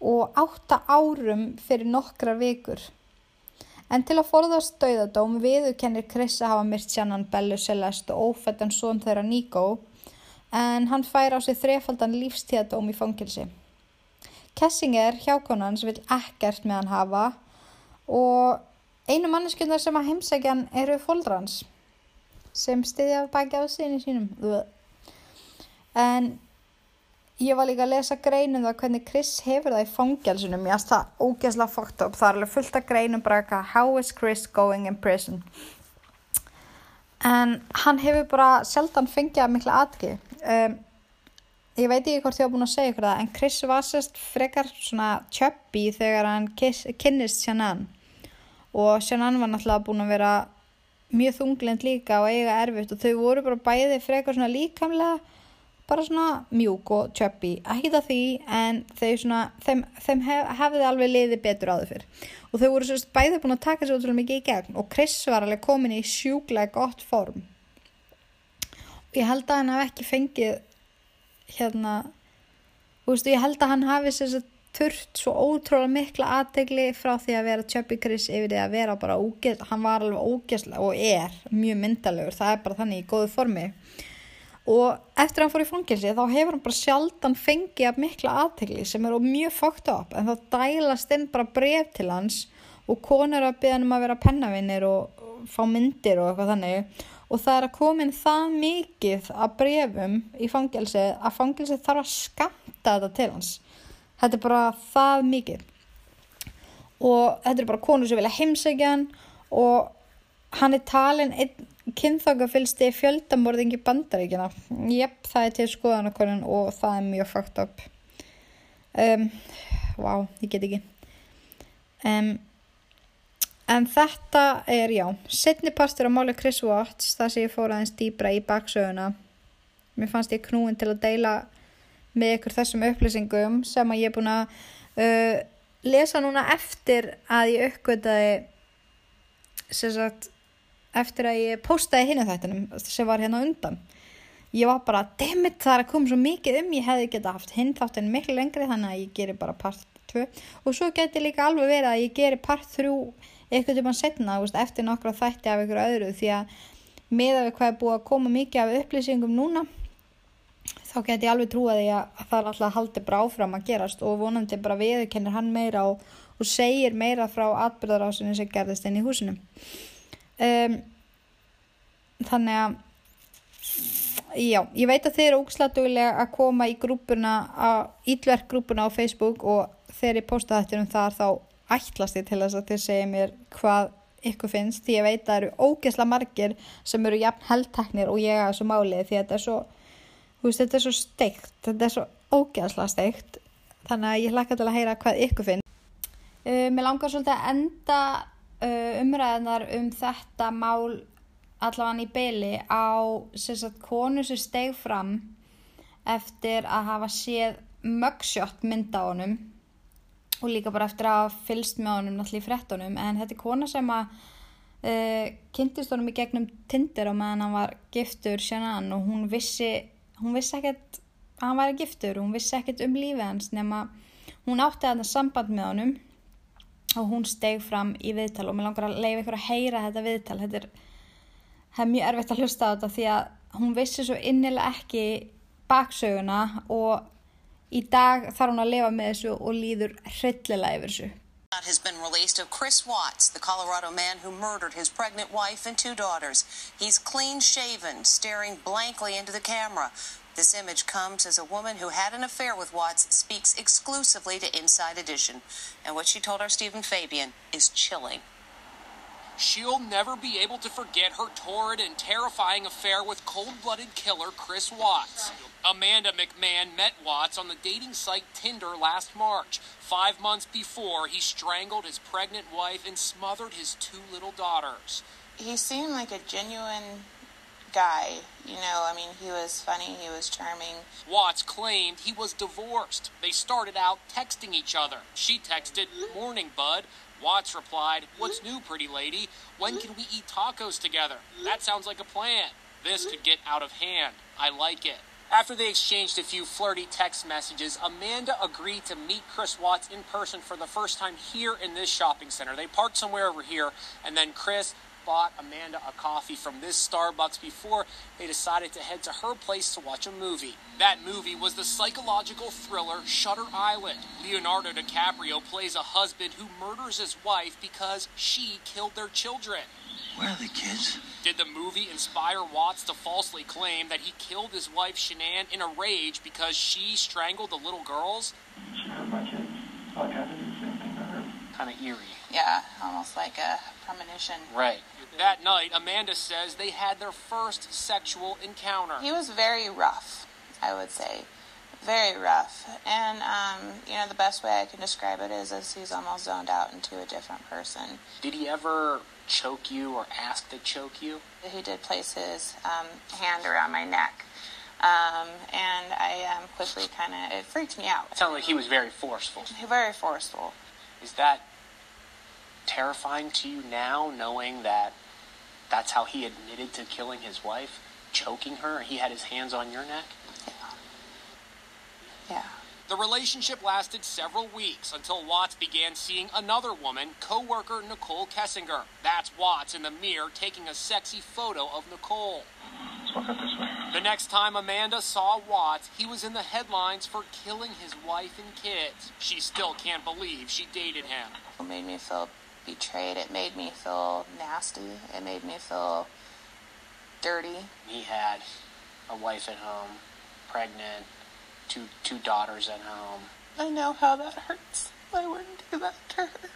Speaker 1: og átta árum fyrir nokkra vikur. En til að forðast dauðadóm viðurkennir Chris að hafa myrt sjannan Bellu Celeste og ófættan són þeirra Nico. En hann fær á sig þrefaldan lífstíðadóm í fangilsi. Kessinger, hjákonans, vil ekkert með hann hafa og einu manneskjöndar sem að heimsækjan eru fóldrans sem stiðja baki á sinni sínum. En ég var líka að lesa greinum það hvernig Chris hefur það í fangelsunum ég aðst það ógeðslega fókt upp það er alveg fullt af greinum bara eitthvað how is Chris going in prison? En hann hefur bara sjaldan fengið að mikla aðgið um, ég veit ekki hvort ég hafa búin að segja ykkur það en Chris var sérst frekar svona chubby þegar hann kynnist Shannon og Shannon var náttúrulega búin að vera mjög þunglind líka og eiga erfitt og þau voru bara bæði frekar svona líkamlega bara svona mjúk og chubby. Ekki það því en þau svona þeim, þeim hef, hefði alveg liðið betur áður fyrr. Og þau voru sérst bæði búin að taka sér útrúlega mikið í gegn og Chris var alveg komin í sjúklega gott form. Ég held að hann hafi ekki fengið hérna þú veist ég held að hann hafi sérst þurft svo ótrúlega mikla aðtegli frá því að vera Chubby Chris yfir því að vera bara ógeðslega, hann var alveg ógeðslega og er mjög myndalegur, það er bara þannig í góðu formi. Og eftir að hann fór í fangilsi þá hefur hann bara sjaldan fengið að mikla aðtegli sem er mjög fókt upp en þá dælast inn bara bref til hans og konur að beða hann um að vera pennavinnir og fá myndir og eitthvað þannig og það er að komin það mikið að brefum í fangilsi að fangilsi þarf að skamta þetta til hans. Þetta er bara það mikið. Og þetta er bara konur sem vilja heimsækja hann og hann er talin kynþákafylsti fjöldamorðingi bandaríkina jöpp, það er til skoðanakonun og það er mjög fakt upp um, wow, ég get ekki. Um, en þetta er já, setni pastur á máli Chris Watts það sem ég fór aðeins dýbra í baksöguna. Mér fannst ég knúin til að deila með ykkur þessum upplýsingum sem að ég er búin að uh, lesa núna eftir að ég uppgötaði sem sagt eftir að ég postaði hinn þættinum sem var hérna undan. Ég var bara, dammit það er að koma svo mikið um ég hefði geta haft hinn þáttinu miklu lengri þannig að ég geri bara part 2 og svo geti líka alveg verið að ég geri part 3 eitthvað mann setna eftir nokkra þætti af ykkur öðru því að með að við hvað er búið að koma mikið af upplýsingum núna þá get ég alveg trúið að það er alltaf haldið bara áfram að gerast og vonandi bara viðkennir hann meira og, og segir meira frá atbyrðarásinu sem gerðist inn í húsinu. Um, þannig að já, ég veit að þið eru ógslatulega að koma í grúpuna ílverkgrúpuna á Facebook og þegar ég posta þetta um þar þá ætlast ég til þess að þið segja mér hvað ykkur finnst því ég veit að það eru ógesla margir sem eru jafn heldteknir og ég að þessu máli því þetta er svo veist, þetta er svo steikt, þetta er svo ógesla steikt. Þannig að ég hlakka til að heyra hvað ykkur finnst. Uh, Mér langar svolítið að enda uh, umræðanar um þetta mál allavega í beili á sagt, konu sem steg fram eftir að hafa séð mugshot mynda á honum og líka bara eftir að fylst með honum náttúrulega í frettunum en þetta er kona sem að uh, kynntist honum í gegnum tindir á meðan hann var giftur sérna og hún vissi hún vissi ekkert að hann væri giftur hún vissi ekkert um lífið hans nema hún átti að þetta samband með honum og hún steg fram í viðtal. Og mér langar að leiða ykkur að heyra þetta viðtal. Þetta er, er mjög erfitt að hlusta á þetta því að hún vissi svo innilega ekki baksöguna og í dag þarf hún að lifa með þessu og líður hryllilega yfir þessu
Speaker 18: has been released of Chris Watts, the Colorado man who murdered his pregnant wife and two daughters. He's clean shaven, staring blankly into the camera. This image comes as a woman who had an affair with Watts speaks exclusively to Inside Edition. And what she told our Stephen Fabian is chilling.
Speaker 19: She'll never be able to forget her torrid and terrifying affair with cold blooded killer Chris Watts. Amanda McMahon met Watts on the dating site Tinder last March, five months before he strangled his pregnant wife and smothered his two little daughters.
Speaker 20: He seemed like a genuine guy. You know, I mean, he was funny, he was charming.
Speaker 19: Watts claimed he was divorced. They started out texting each other. She texted, Morning, bud. Watts replied, What's new, pretty lady? When can we eat tacos together? That sounds like a plan. This could get out of hand. I like it. After they exchanged a few flirty text messages, Amanda agreed to meet Chris Watts in person for the first time here in this shopping center. They parked somewhere over here, and then Chris bought Amanda a coffee from this Starbucks before they decided to head to her place to watch a movie. That movie was the psychological thriller Shutter Island. Leonardo DiCaprio plays a husband who murders his wife because she killed their children.
Speaker 21: Where are the kids?
Speaker 19: Did the movie inspire Watts to falsely claim that he killed his wife Shanann in a rage because she strangled the little girls?
Speaker 21: She hurt my kids. Like I did the same thing to her.
Speaker 19: Kind of eerie.
Speaker 20: Yeah, almost like a premonition.
Speaker 19: Right. That night, Amanda says they had their first sexual encounter.
Speaker 20: He was very rough, I would say. very rough. And, um, you know, the best way I can describe it is as he's almost zoned out into a different person.
Speaker 19: Did he ever choke you or ask to choke you?
Speaker 20: He did place his um, hand around my neck. Um, and I um, quickly kind of, it freaked me out.
Speaker 19: It sounded like he was very forceful.
Speaker 20: Very forceful.
Speaker 19: Is that terrifying to you now, knowing that that's how he admitted to killing his wife, choking her? He had his hands on your neck?
Speaker 20: Yeah.
Speaker 19: The relationship lasted several weeks until Watts began seeing another woman, co-worker Nicole Kessinger. That's Watts in the mirror taking a sexy photo of Nicole.
Speaker 21: Let's walk out this way.
Speaker 19: The next time Amanda saw Watts, he was in the headlines for killing his wife and kids. She still can't believe she dated him.
Speaker 20: It made me feel betrayed. It made me feel nasty. It made me feel dirty.
Speaker 19: He had a wife at home, pregnant, two two daughters at home.
Speaker 20: I know how that hurts. I wouldn't do that to her.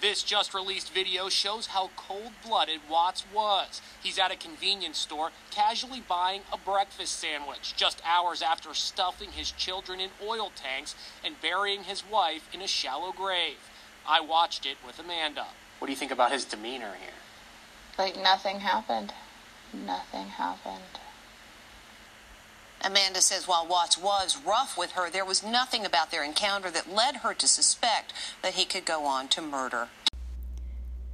Speaker 19: This just released video shows how cold blooded Watts was. He's at a convenience store casually buying a breakfast sandwich just hours after stuffing his children in oil tanks and burying his wife in a shallow grave. I watched it with Amanda. What do you think about his demeanor here?
Speaker 20: Like nothing happened. Nothing happened.
Speaker 18: Amanda says while Watts was rough with her, there was nothing about their encounter that led her to suspect that he could go on to murder.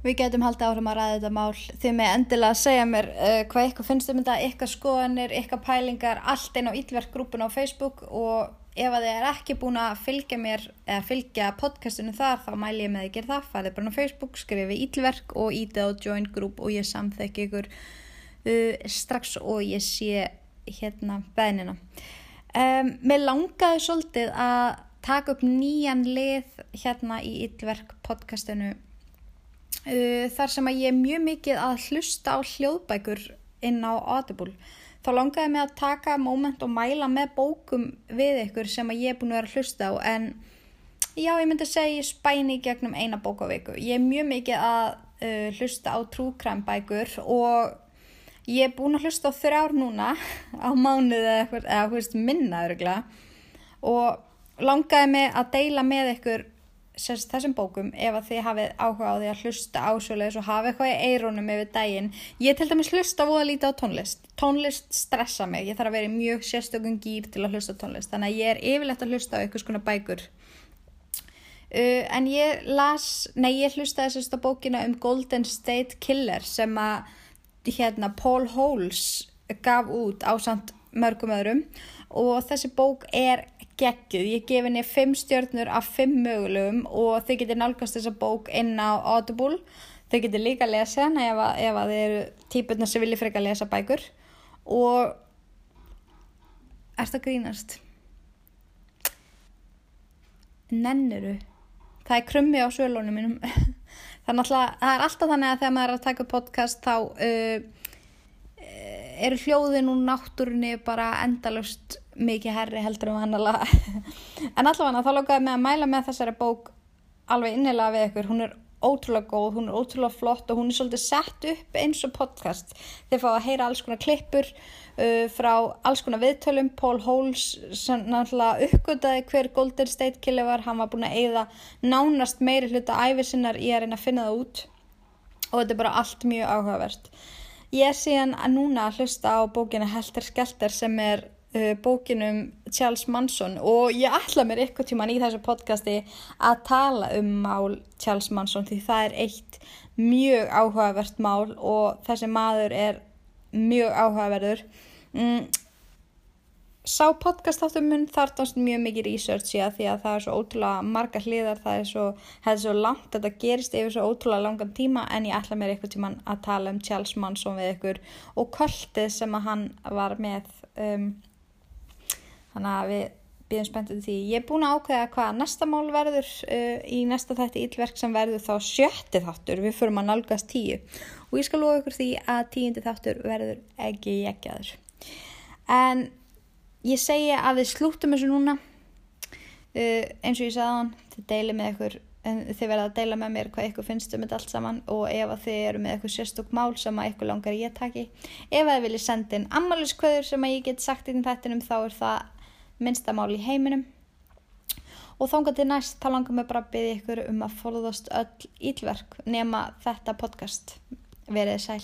Speaker 1: Við getum haldið áhrifum að ræða þetta mál þið með endilega að segja mér uh, hvað eitthvað finnst um þetta, eitthvað skoðanir, eitthvað pælingar, allt einn á Íllverk-grúpun á Facebook og ef að þið er ekki búin að fylgja mér eða fylgja podcastinu þar þá mæl ég með gera það, farið bara á Facebook, skrifi Íllverk og ítið á join group og ég samþekki ykkur uh, strax og ég sé hérna beðnina. Um, mér langaði svolítið að taka upp nýjan lið hérna í Íllverk podcastinu uh, þar sem að ég er mjög mikið að hlusta á hljóðbækur inn á Audible. Þá langaði mig að taka moment og mæla með bókum við ykkur sem ég er búin að vera að hlusta á en já, ég myndi segja ég spæni gegnum eina bók á viku. Ég er mjög mikið að uh, hlusta á trúkrambækur og ég er búin að hlusta á þrjár núna á mánuði eða, eða veist, minna öruglega og langaði mig að deila með ykkur sérst, þessum bókum ef að þið hafið áhuga á því að hlusta ásjóðleis og hafa eitthvað í eirónum yfir daginn. Ég til dæmis hlusta voða lítið á tónlist. Tónlist stressa mig. Ég þarf að vera í mjög sérstökum gýr til að hlusta tónlist. Þannig að ég er yfirlegt að hlusta á eitthvað svona bækur. Uh, en ég las, nei ég hlustaði sérst á bókina um Golden State Killer sem að hérna Paul Holes gaf út á samt mörgum öðrum og þessi bók er geggjuð, ég gef henni 5 stjörnur af 5 mögulegum og þið getur nálgast þessa bók inn á Audible. Þið getur líka að lesa hana ef, að, ef að þið eru típurna sem vilja freka að lesa bækur. Og er það grínast? Nennuru það er krummi á svölunum mínum. Það er, það er alltaf þannig að þegar maður er að taka podcast þá uh, eru hljóðin úr náttúrunni bara endalust mikið herri heldur um hann en allavega þá lókaði með að mæla með þessari bók alveg innilega við ykkur. Hún er ótrúlega góð, hún er ótrúlega flott og hún er svolítið sett upp eins og podcast. Þeir fá að heyra alls konar klippur uh, frá alls konar viðtölum. Paul Holes sem náttúrulega uppgötaði hver Golden State Killer var. Hann var búin að eigða nánast meiri hluta æfisinnar í að reyna að finna það út. Og þetta er bara allt mjög áhugavert. Ég er síðan að núna að hlusta á bókina Helter Skelter sem er bókinum Charles Manson og ég ætla mér ykkur tíman í þessu podcasti að tala um mál Charles Manson því það er eitt mjög áhugavert mál og þessi maður er mjög áhugaverður. Mm, sá podcast áttum mun þartast mjög mikið research að því að það er svo ótrúlega marga hliðar það er svo, svo langt þetta gerist yfir svo ótrúlega langan tíma en ég ætla mér ykkur tíman að tala um Charles Manson við ykkur og kvöldið sem að hann var með um, þannig að við býðum spenntið því. Ég er búin að ákveða hvað næsta mál verður uh, í næsta þætti ílverk sem verður þá sjötti þáttur. Við förum að nálgast tíu og ég skal lofa ykkur því að tíundi þáttur verður ekki ekki aður. En ég segja að við slúttum þessu núna uh, eins og ég sagði hann, þið deilið með ykkur þið verða að deila með mér hvað ykkur finnst um þetta allt saman og ef að þið eru með eitthvað sérstokk mál sem að ykkur langar ég taki ef að þið viljið senda inn ammaliðskvöður sem að ég get sagt inn þættinum þá er það minnstamál í heiminum. Og þángar til næst þá langar mig bara að byggja ykkur um að forðast öll ílverk nema þetta podcast. Verið sæl